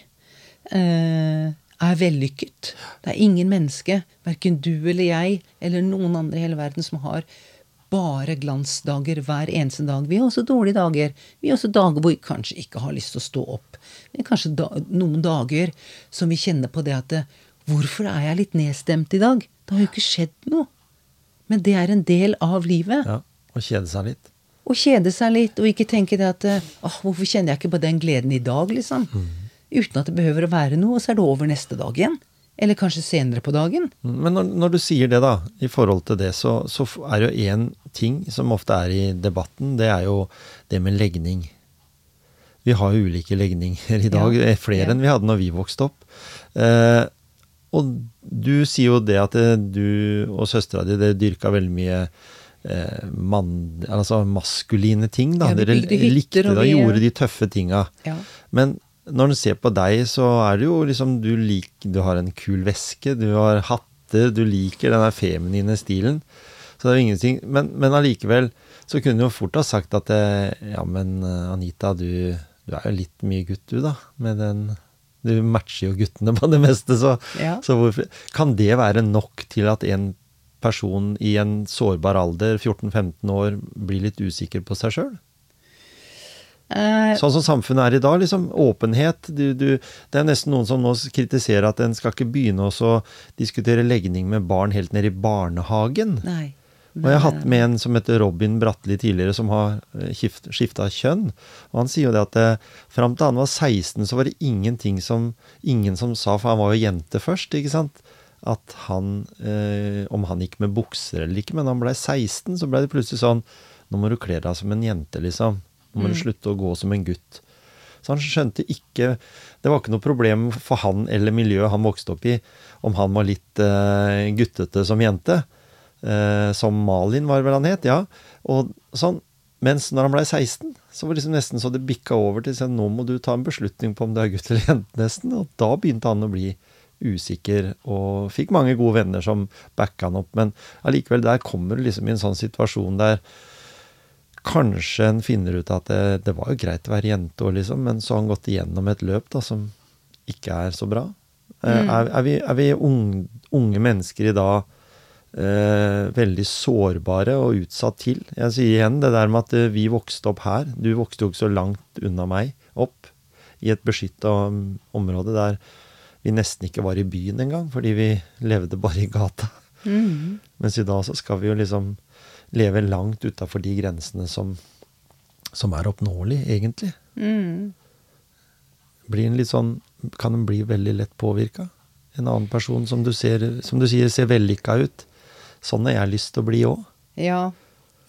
eh, er vellykket. Det er ingen menneske, verken du eller jeg eller noen andre i hele verden, som har bare glansdager hver eneste dag. Vi har også dårlige dager. Vi har også dager hvor vi kanskje ikke har lyst til å stå opp. Men kanskje da, noen dager som vi kjenner på det at Hvorfor er jeg litt nedstemt i dag? Det har jo ikke skjedd noe. Men det er en del av livet. Ja. Å kjede seg litt. Å kjede seg litt, og ikke tenke det at åh, hvorfor kjenner jeg ikke på den gleden i dag, liksom? Uten at det behøver å være noe, og så er det over neste dag igjen. Eller kanskje senere på dagen. Men når, når du sier det, da, i forhold til det, så, så er det jo én ting som ofte er i debatten, det er jo det med legning. Vi har jo ulike legninger i dag, Ja. eh, flere Ja. enn vi hadde når vi vokste opp. Eh, og du sier jo det at det, du og søstera di dyrka veldig mye eh, mann, altså maskuline ting. da. Ja, dere likte det og gjorde de tøffe tinga. Ja. Men når du ser på deg, så er det jo liksom Du, lik, du har en kul veske, du har hatter, du liker den feminine stilen. Så det er jo ingenting Men, men allikevel så kunne du jo fort ha sagt at eh, Ja, men eh, Anita, du, du er jo litt mye gutt, du, da. Med den Du matcher jo guttene på det meste, så, Ja. så hvorfor Kan det være nok til at en person i en sårbar alder, 14-15 år, blir litt usikker på seg sjøl? Eh, Sånn som samfunnet er i dag, liksom. Åpenhet. Du, du, det er nesten noen som nå kritiserer at en skal ikke begynne å diskutere legning med barn helt ned i barnehagen. nei. Og jeg har hatt med en som heter Robin Bratteli tidligere, som har skifta kjønn. Og han sier jo det at det, fram til han var 16, så var det ingenting som ingen som sa, for han var jo jente først, ikke sant, at han eh, Om han gikk med bukser eller ikke, men da han blei 16, så blei det plutselig sånn Nå må du kle deg som en jente, liksom. Nå må du slutte å gå som en gutt. Så han skjønte ikke Det var ikke noe problem for han eller miljøet han vokste opp i, om han var litt eh, guttete som jente. Eh, som Malin var vel han het, ja. Og sånn. Mens når han blei 16, så var det liksom nesten så det bikka over til sånn, nå må du ta en beslutning på om du er gutt eller jente, nesten. Og da begynte han å bli usikker, og fikk mange gode venner som backa han opp. Men allikevel, der kommer du liksom i en sånn situasjon der kanskje en finner ut at det, det var jo greit å være jente òg, liksom, men så har han gått igjennom et løp da, som ikke er så bra. Mm. Er, er vi, er vi unge, unge mennesker i dag eh, veldig sårbare og utsatt til? Jeg sier igjen det der med at eh, vi vokste opp her. Du vokste jo ikke så langt unna meg opp, i et beskytta område der vi nesten ikke var i byen engang, fordi vi levde bare i gata. Mens i dag så skal vi jo liksom leve langt utafor de grensene som, som er oppnåelige, egentlig. Blir en litt sånn Kan en bli veldig lett påvirka? En annen person som du, ser, som du sier ser vellykka ut. Sånn har jeg lyst til å bli òg. Ja,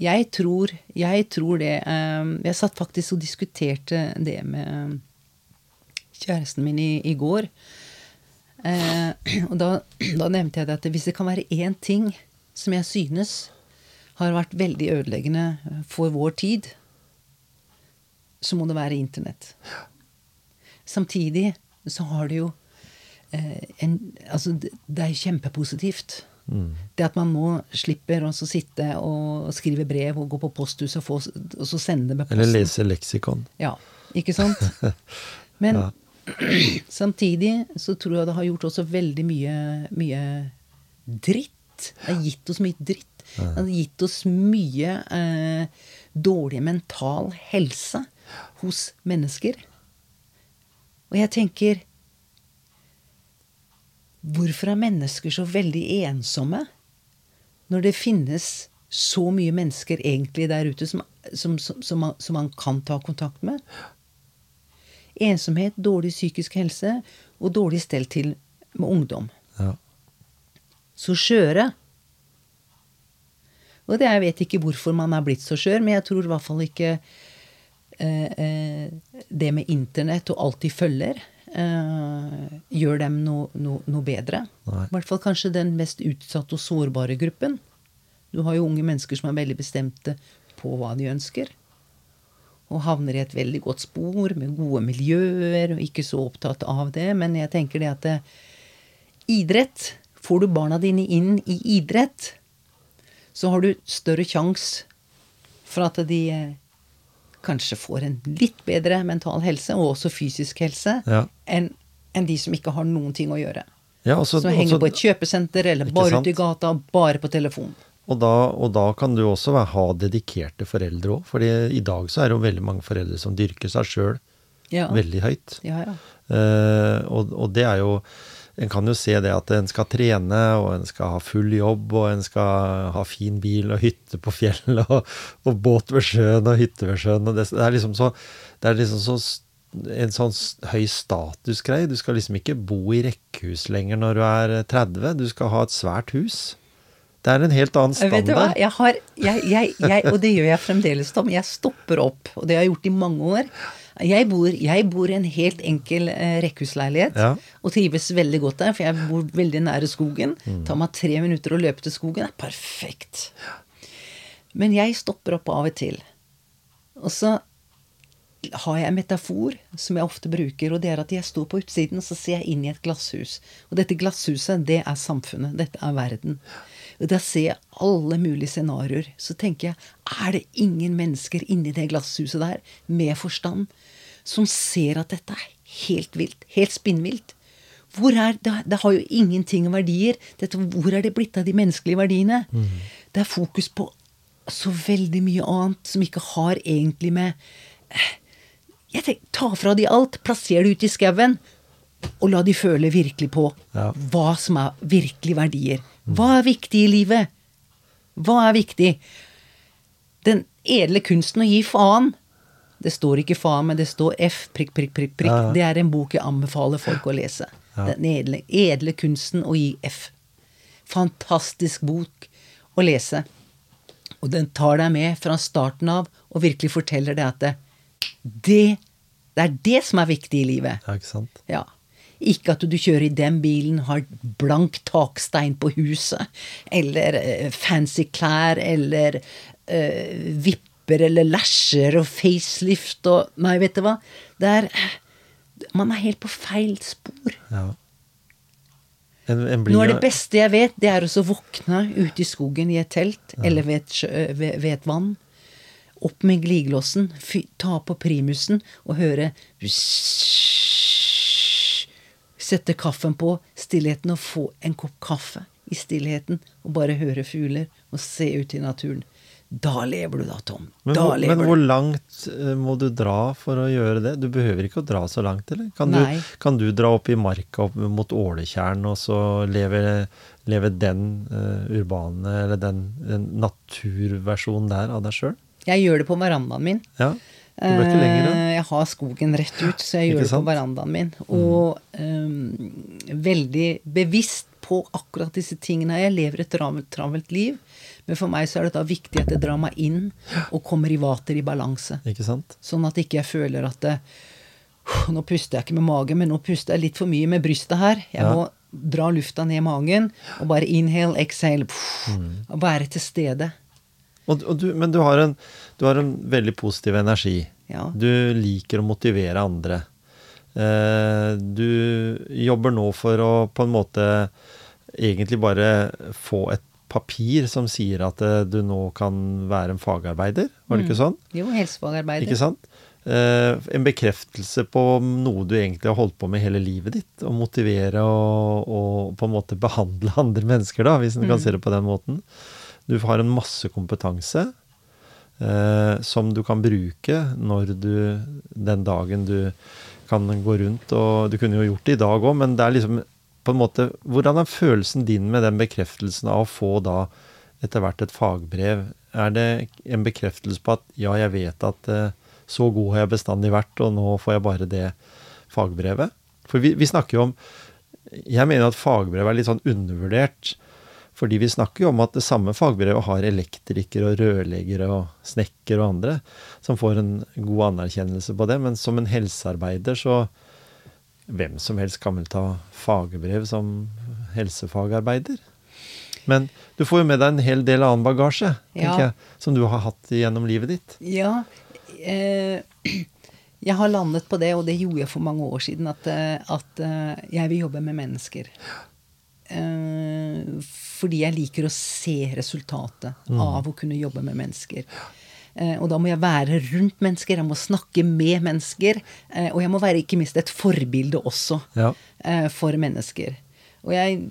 jeg tror, jeg tror det. eh, Jeg satt faktisk og diskuterte det med kjæresten min i, i går. Eh, og da, da nevnte jeg det at hvis det kan være én ting som jeg synes har vært veldig ødeleggende for vår tid, så må det være internett. Samtidig så har det jo eh, en, Altså, det, det er kjempepositivt. Mm. Det at man nå slipper å sitte og skrive brev og gå på posthuset og, få, og så sende det med posten. Eller lese leksikon. Ja, ikke sant? Men Ja. samtidig så tror jeg det har gjort også veldig mye, mye dritt. Det har gitt oss mye dritt. Det har gitt oss mye eh, dårlig mental helse hos mennesker. Og jeg tenker Hvorfor er mennesker så veldig ensomme? Når det finnes så mye mennesker egentlig der ute som, som, som, som, man, man kan ta kontakt med. Ensomhet, dårlig psykisk helse og dårlig stell til med ungdom. Ja. Så skjøre. Og det, jeg vet ikke hvorfor man er blitt så skjør, men jeg tror i hvert fall ikke eh, eh, det med internett og alt de følger, eh, gjør dem noe no, no bedre. Nei. I hvert fall kanskje den mest utsatte og sårbare gruppen. Du har jo unge mennesker som er veldig bestemte på hva de ønsker. Og havner i et veldig godt spor med gode miljøer, og ikke så opptatt av det. Men jeg tenker det at det, idrett Får du barna dine inn i idrett, så har du større sjanse for at de eh, kanskje får en litt bedre mental helse, og også fysisk helse, Ja. enn en de som ikke har noen ting å gjøre. Ja, også, som henger også- på et kjøpesenter, eller bare ute i gata, bare på telefon. Og da, og da kan du også ha dedikerte foreldre òg. For i dag så er det jo veldig mange foreldre som dyrker seg sjøl Ja. veldig høyt. Ja, ja. Uh, og, og det er jo En kan jo se det at en skal trene, og en skal ha full jobb, og en skal ha fin bil og hytte på fjellet, og, og båt ved sjøen og hytte ved sjøen. Det, det er liksom så Det er liksom så en sånn høy statusgreie. Du skal liksom ikke bo i rekkehus lenger når du er 30. Du skal ha et svært hus. Det er en helt annen Vet du hva? standard. Jeg har, jeg, jeg, jeg, og det gjør jeg fremdeles, Tom. Jeg stopper opp, og det har jeg gjort i mange år. Jeg bor, jeg bor i en helt enkel eh, rekkehusleilighet Ja. og trives veldig godt der, for jeg bor veldig nære skogen. Mm. tar meg tre minutter å løpe til skogen. Det er perfekt. Men jeg stopper opp av og til. Og så har jeg en metafor som jeg ofte bruker, og det er at jeg står på utsiden og så ser jeg inn i et glasshus. Og dette glasshuset, det er samfunnet. Dette er verden. Og da ser jeg alle mulige scenarioer. Så tenker jeg, er det ingen mennesker inni det glasshuset der, med forstand, som ser at dette er helt vilt? Helt spinnvilt? Hvor er, det, det har jo ingenting av verdier. Dette, hvor er det blitt av de menneskelige verdiene? Det er fokus på så veldig mye annet som ikke har egentlig med jeg tenker, Ta fra de alt, plasser det ut i skauen, og la de føle virkelig på Ja. hva som er virkelig verdier. Hva er viktig i livet? Hva er viktig? Den edle kunsten å gi faen. Det står ikke faen, men det står F, prikk, prikk, prikk. prikk. Ja, ja. Det er en bok jeg anbefaler folk å lese. Ja. Den edle, edle kunsten å gi F. Fantastisk bok å lese. Og den tar deg med fra starten av og virkelig forteller deg at det, det, det er det som er viktig i livet. Ja, ikke sant? Ja. Ikke at du kjører i den bilen, har blank takstein på huset, eller eh, fancy klær, eller eh, vipper eller lasher og facelift og Nei, vet du hva? Det er Man er helt på feil spor. Ja. En, en blir Noe av det beste jeg vet, det er å våkne ute i skogen i et telt eller ved et, sjø, ved, ved et vann. Opp med glidelåsen, ta på primusen og høre Sette kaffen på, stillheten og få en kopp kaffe i stillheten og bare høre fugler og se ut i naturen. Da lever du da, Tom. Men, da lever men hvor du. langt eh, må du dra for å gjøre det? Du behøver ikke å dra så langt, eller? Kan, du, kan du dra opp i marka opp mot Åletjern og så leve, leve den uh, urbane, eller den, den naturversjonen der av deg sjøl? Jeg gjør det på verandaen min. Ja. Lenger. Eh, Jeg har skogen rett ut, så jeg gjør det på verandaen min. Og um, veldig bevisst på akkurat disse tingene. Jeg lever et travelt, liv, men for meg så er det da viktig at jeg drar meg inn og kommer i vater i balanse. Sånn at ikke jeg føler at det, Nå puster jeg ikke med magen, men nå puster jeg litt for mye med brystet her. Jeg Ja. må dra lufta ned i magen og bare inhale, exhale. Mm. Og være til stede. Og, og du, men du har, en, du har en veldig positiv energi. Ja. Du liker å motivere andre. Eh, du jobber nå for å på en måte egentlig bare få et papir som sier at eh, du nå kan være en fagarbeider, var det ikke sånn? Jo, helsefagarbeider. Ikke sant? Eh, en bekreftelse på noe du egentlig har holdt på med hele livet ditt. Å motivere og, og på en måte behandle andre mennesker, da, hvis en kan se det på den måten. Du har en masse kompetanse eh, som du kan bruke når du den dagen du kan gå rundt og Du kunne jo gjort det i dag òg, men det er liksom på en måte Hvordan er følelsen din med den bekreftelsen av å få da etter hvert et fagbrev? Er det en bekreftelse på at ja, jeg vet at eh, så god har jeg bestandig vært, og nå får jeg bare det fagbrevet? For vi, vi snakker jo om Jeg mener at fagbrev er litt sånn undervurdert. Fordi vi snakker jo om at det samme fagbrevet har elektrikere og rørleggere og snekkere og andre som får en god anerkjennelse på det. Men som en helsearbeider så Hvem som helst kan vel ta fagbrev som helsefagarbeider. Men du får jo med deg en hel del annen bagasje, tenker Ja. jeg, som du har hatt gjennom livet ditt. Ja, eh, jeg har landet på det, og det gjorde jeg for mange år siden, at, eh, at eh, jeg vil jobbe med mennesker. Eh, fordi jeg liker å se resultatet av å kunne jobbe med mennesker. Eh, og da må jeg være rundt mennesker, jeg må snakke med mennesker. Eh, og jeg må være ikke minst et forbilde også Ja. eh, for mennesker. Og jeg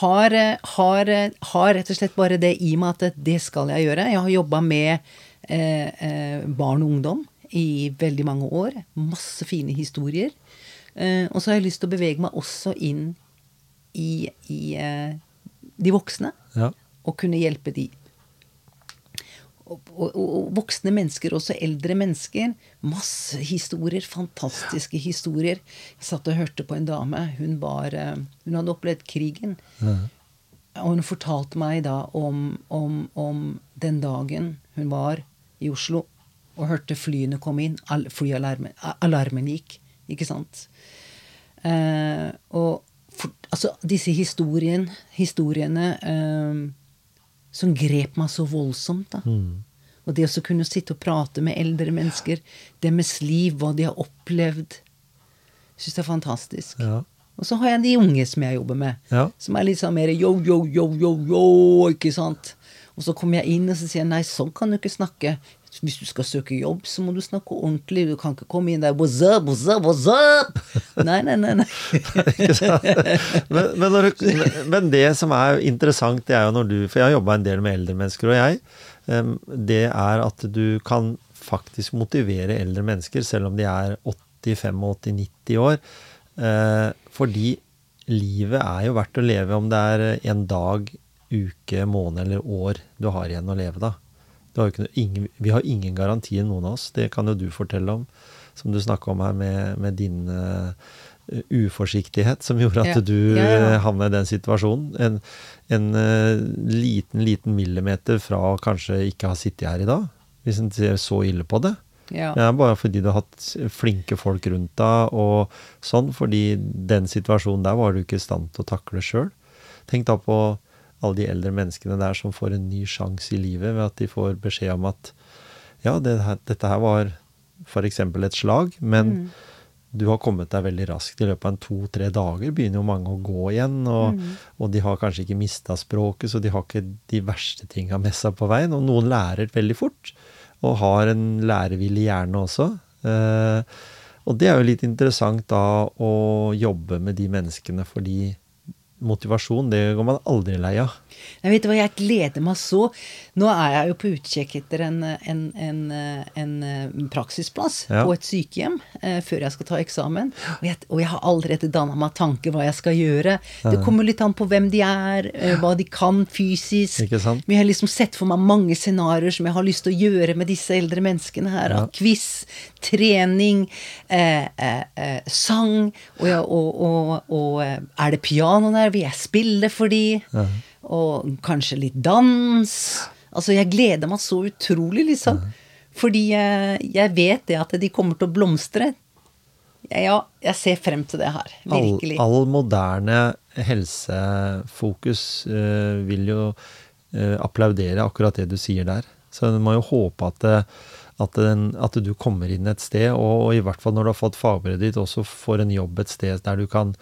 har, har, har rett og slett bare det i meg at det skal jeg gjøre. Jeg har jobba med eh, barn og ungdom i veldig mange år. Masse fine historier. Eh, og så har jeg lyst til å bevege meg også inn i, i eh, de voksne. Ja. Og kunne hjelpe de. Og, og, og voksne mennesker, også eldre mennesker. Masse historier. Fantastiske historier. Jeg satt og hørte på en dame. Hun, var, eh, hun hadde opplevd krigen. Og hun fortalte meg da om, om, om den dagen hun var i Oslo og hørte flyene komme inn. Flyalarmen alarmen gikk. Ikke sant? Eh, og for, altså, disse historien, historiene eh, som grep meg så voldsomt. da. Og det å kunne sitte og prate med eldre mennesker, deres liv, hva de har opplevd, syns jeg er fantastisk. Ja. Og så har jeg de unge som jeg jobber med, Ja. som er litt sånn mer yo, yo, yo, yo, yo, ikke sant? Og så kommer jeg inn og så sier jeg, nei, sånn kan du ikke snakke. Hvis du skal søke jobb, så må du snakke ordentlig. Du kan ikke komme inn der what's up, what's up, what's up? Nei, nei, nei. nei. Men, men, når du, men- det som er interessant, det er jo når du For jeg har jobba en del med eldre mennesker, og jeg. Det er at du kan faktisk motivere eldre mennesker, selv om de er 85, 80, 90 år. Eh, fordi livet er jo verdt å leve om det er en dag, uke, måned eller år du har igjen å leve, da. Har ingen, vi har ingen garantier, noen av oss. Det kan jo du fortelle om, som du snakka om her med, med din uh, uforsiktighet som gjorde at Ja. du Ja, ja. eh, havna i den situasjonen. En, en uh, liten, liten millimeter fra å kanskje ikke ha sittet her i dag, hvis en ser så ille på det. Ja. Det er bare fordi du har hatt flinke folk rundt deg og sånn, fordi den situasjonen der var du ikke i stand til å takle sjøl. Tenk da på alle de eldre menneskene der som får en ny sjanse i livet ved at de får beskjed om at ja, det her, dette her var f.eks. et slag, men du har kommet deg veldig raskt. I løpet av to-tre dager begynner jo mange å gå igjen, og, og de har kanskje ikke mista språket, så de har ikke de verste tinga med seg på veien. Og noen lærer veldig fort, og har en lærevillig hjerne også. Eh, og det er jo litt interessant da å jobbe med de menneskene, fordi motivasjon, det går man aldri lei av. Jeg vet hva, jeg gleder meg så. Nå er jeg jo på utkikk etter en, en, en, en, en praksisplass Ja. på et sykehjem eh, før jeg skal ta eksamen. Og jeg, og jeg har allerede danna meg tanke hva jeg skal gjøre. Det kommer litt an på hvem de er, eh, hva de kan fysisk. Men jeg har liksom sett for meg mange scenarioer som jeg har lyst til å gjøre med disse eldre menneskene her. Ja. Quiz, trening, eh, eh, eh, sang, og, ja, og, og, eh, er det piano der, vil jeg spille for de? Og kanskje litt dans. Altså, jeg gleder meg så utrolig, liksom. Fordi jeg, jeg vet det at de kommer til å blomstre. Ja, jeg ser frem til det her. Virkelig. all moderne helsefokus eh, vil jo eh, applaudere akkurat det du sier der. Så en må jo håpe at, At, den, at du kommer inn et sted, og, i hvert fall når du har fått fagbrevet ditt, også får en jobb et sted der du kan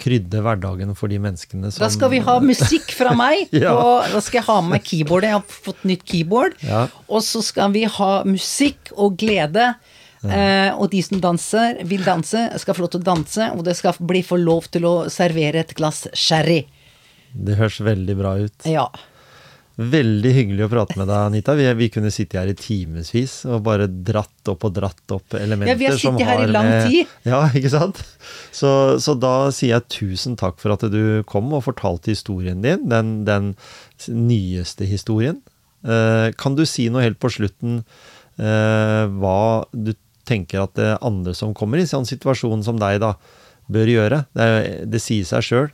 krydde hverdagen for de menneskene som Da skal vi ha musikk fra meg. Ja. og da skal jeg ha med meg keyboardet. Jeg har fått nytt keyboard. Ja. Og så skal vi ha musikk og glede. Eh, og de som danser, vil danse, skal få lov til å danse. Og det skal bli få lov til å servere et glass sherry. Det høres veldig bra ut. Ja. Veldig hyggelig å prate med deg, Anita. Vi, vi kunne sitte her i timevis og bare dratt opp og dratt opp elementer Ja, vi har sittet sittet her i lang lang med- tid. Ja, ikke sant? Så, så da sier jeg tusen takk for at du kom og fortalte historien din, den, den nyeste historien. Eh, kan du si noe helt på slutten eh, hva du tenker at det andre som kommer i sånn situasjon som deg, da, bør gjøre? Det, det sier seg sjøl.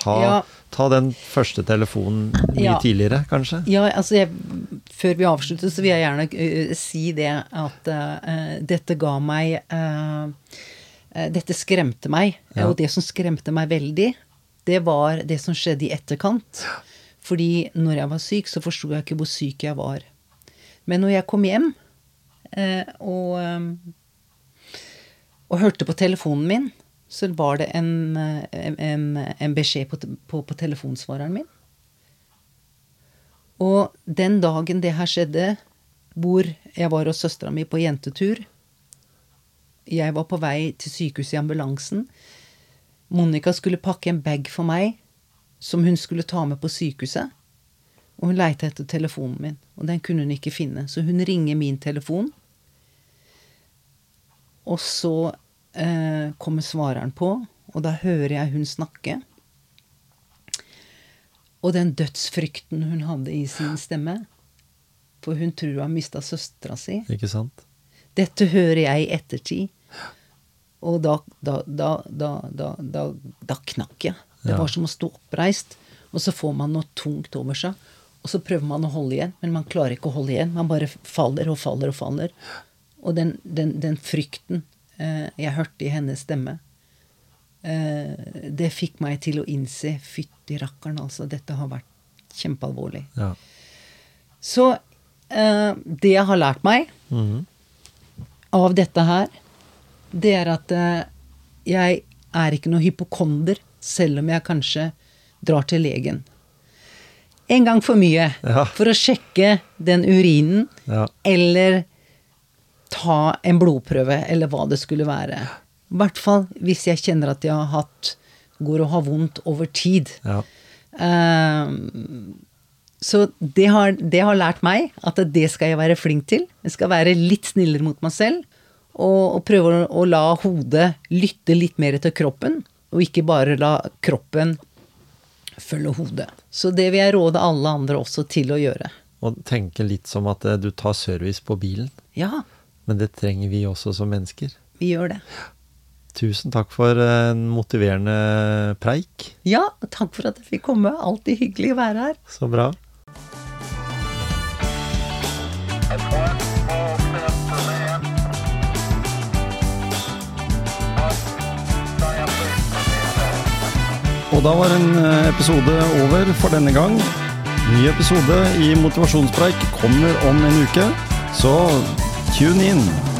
Ta, Ja. Ta den første telefonen mye Ja. tidligere, kanskje? Ja, altså jeg, Før vi avslutter, så vil jeg gjerne uh, si det at uh, dette ga meg uh, Dette skremte meg. Ja. Og det som skremte meg veldig, det var det som skjedde i etterkant. Fordi når jeg var syk, så forsto jeg ikke hvor syk jeg var. Men når jeg kom hjem og, og hørte på telefonen min, så var det en, eh, en, en beskjed på, på, på telefonsvareren min. Og den dagen det her skjedde, hvor jeg var hos søstera mi på jentetur Jeg var på vei til sykehuset i ambulansen. Monica skulle pakke en bag for meg som hun skulle ta med på sykehuset. Og hun leita etter telefonen min, og den kunne hun ikke finne. Så hun ringer min telefon. Og så eh, kommer svareren på, og da hører jeg hun snakke. Og den dødsfrykten hun hadde i sin stemme. For hun tror hun har mista søstera si. Ikke sant? Dette hører jeg i ettertid. Og da, da, da, da, da, da, da knakk jeg. Det Ja. var som å stå oppreist, og så får man noe tungt over seg. Og så prøver man å holde igjen, men man klarer ikke å holde igjen. Man bare faller og faller og faller. Og den, den, den frykten jeg hørte i hennes stemme, eh, det fikk meg til å innse fytti rakkeren, altså. Dette har vært kjempealvorlig. Ja. Så eh, det jeg har lært meg Mhm. av dette her, det er at eh, jeg er ikke noe hypokonder, selv om jeg kanskje drar til legen. En gang for mye. Ja. For å sjekke den urinen, Ja. eller ta en blodprøve, eller hva det skulle være. I hvert fall hvis jeg kjenner at jeg har hatt går og har vondt over tid. Ja. Ehm, så det har, det har lært meg at det skal jeg være flink til. Jeg skal være litt snillere mot meg selv. Og, og prøve å, å la hodet lytte litt mer til kroppen, og ikke bare la kroppen følge hodet. Så det vil jeg råde alle andre også til å gjøre. Og tenke litt som at eh, du tar service på bilen. Ja, Men det trenger vi også som mennesker. vi gjør det. Tusen takk for en motiverende preik. Ja, takk for at jeg fikk komme. Alltid hyggelig å være her. Så bra. Og da var en eh, episode over for denne gang. Ny episode i Motivasjonspreik kommer om en uke, så tune in!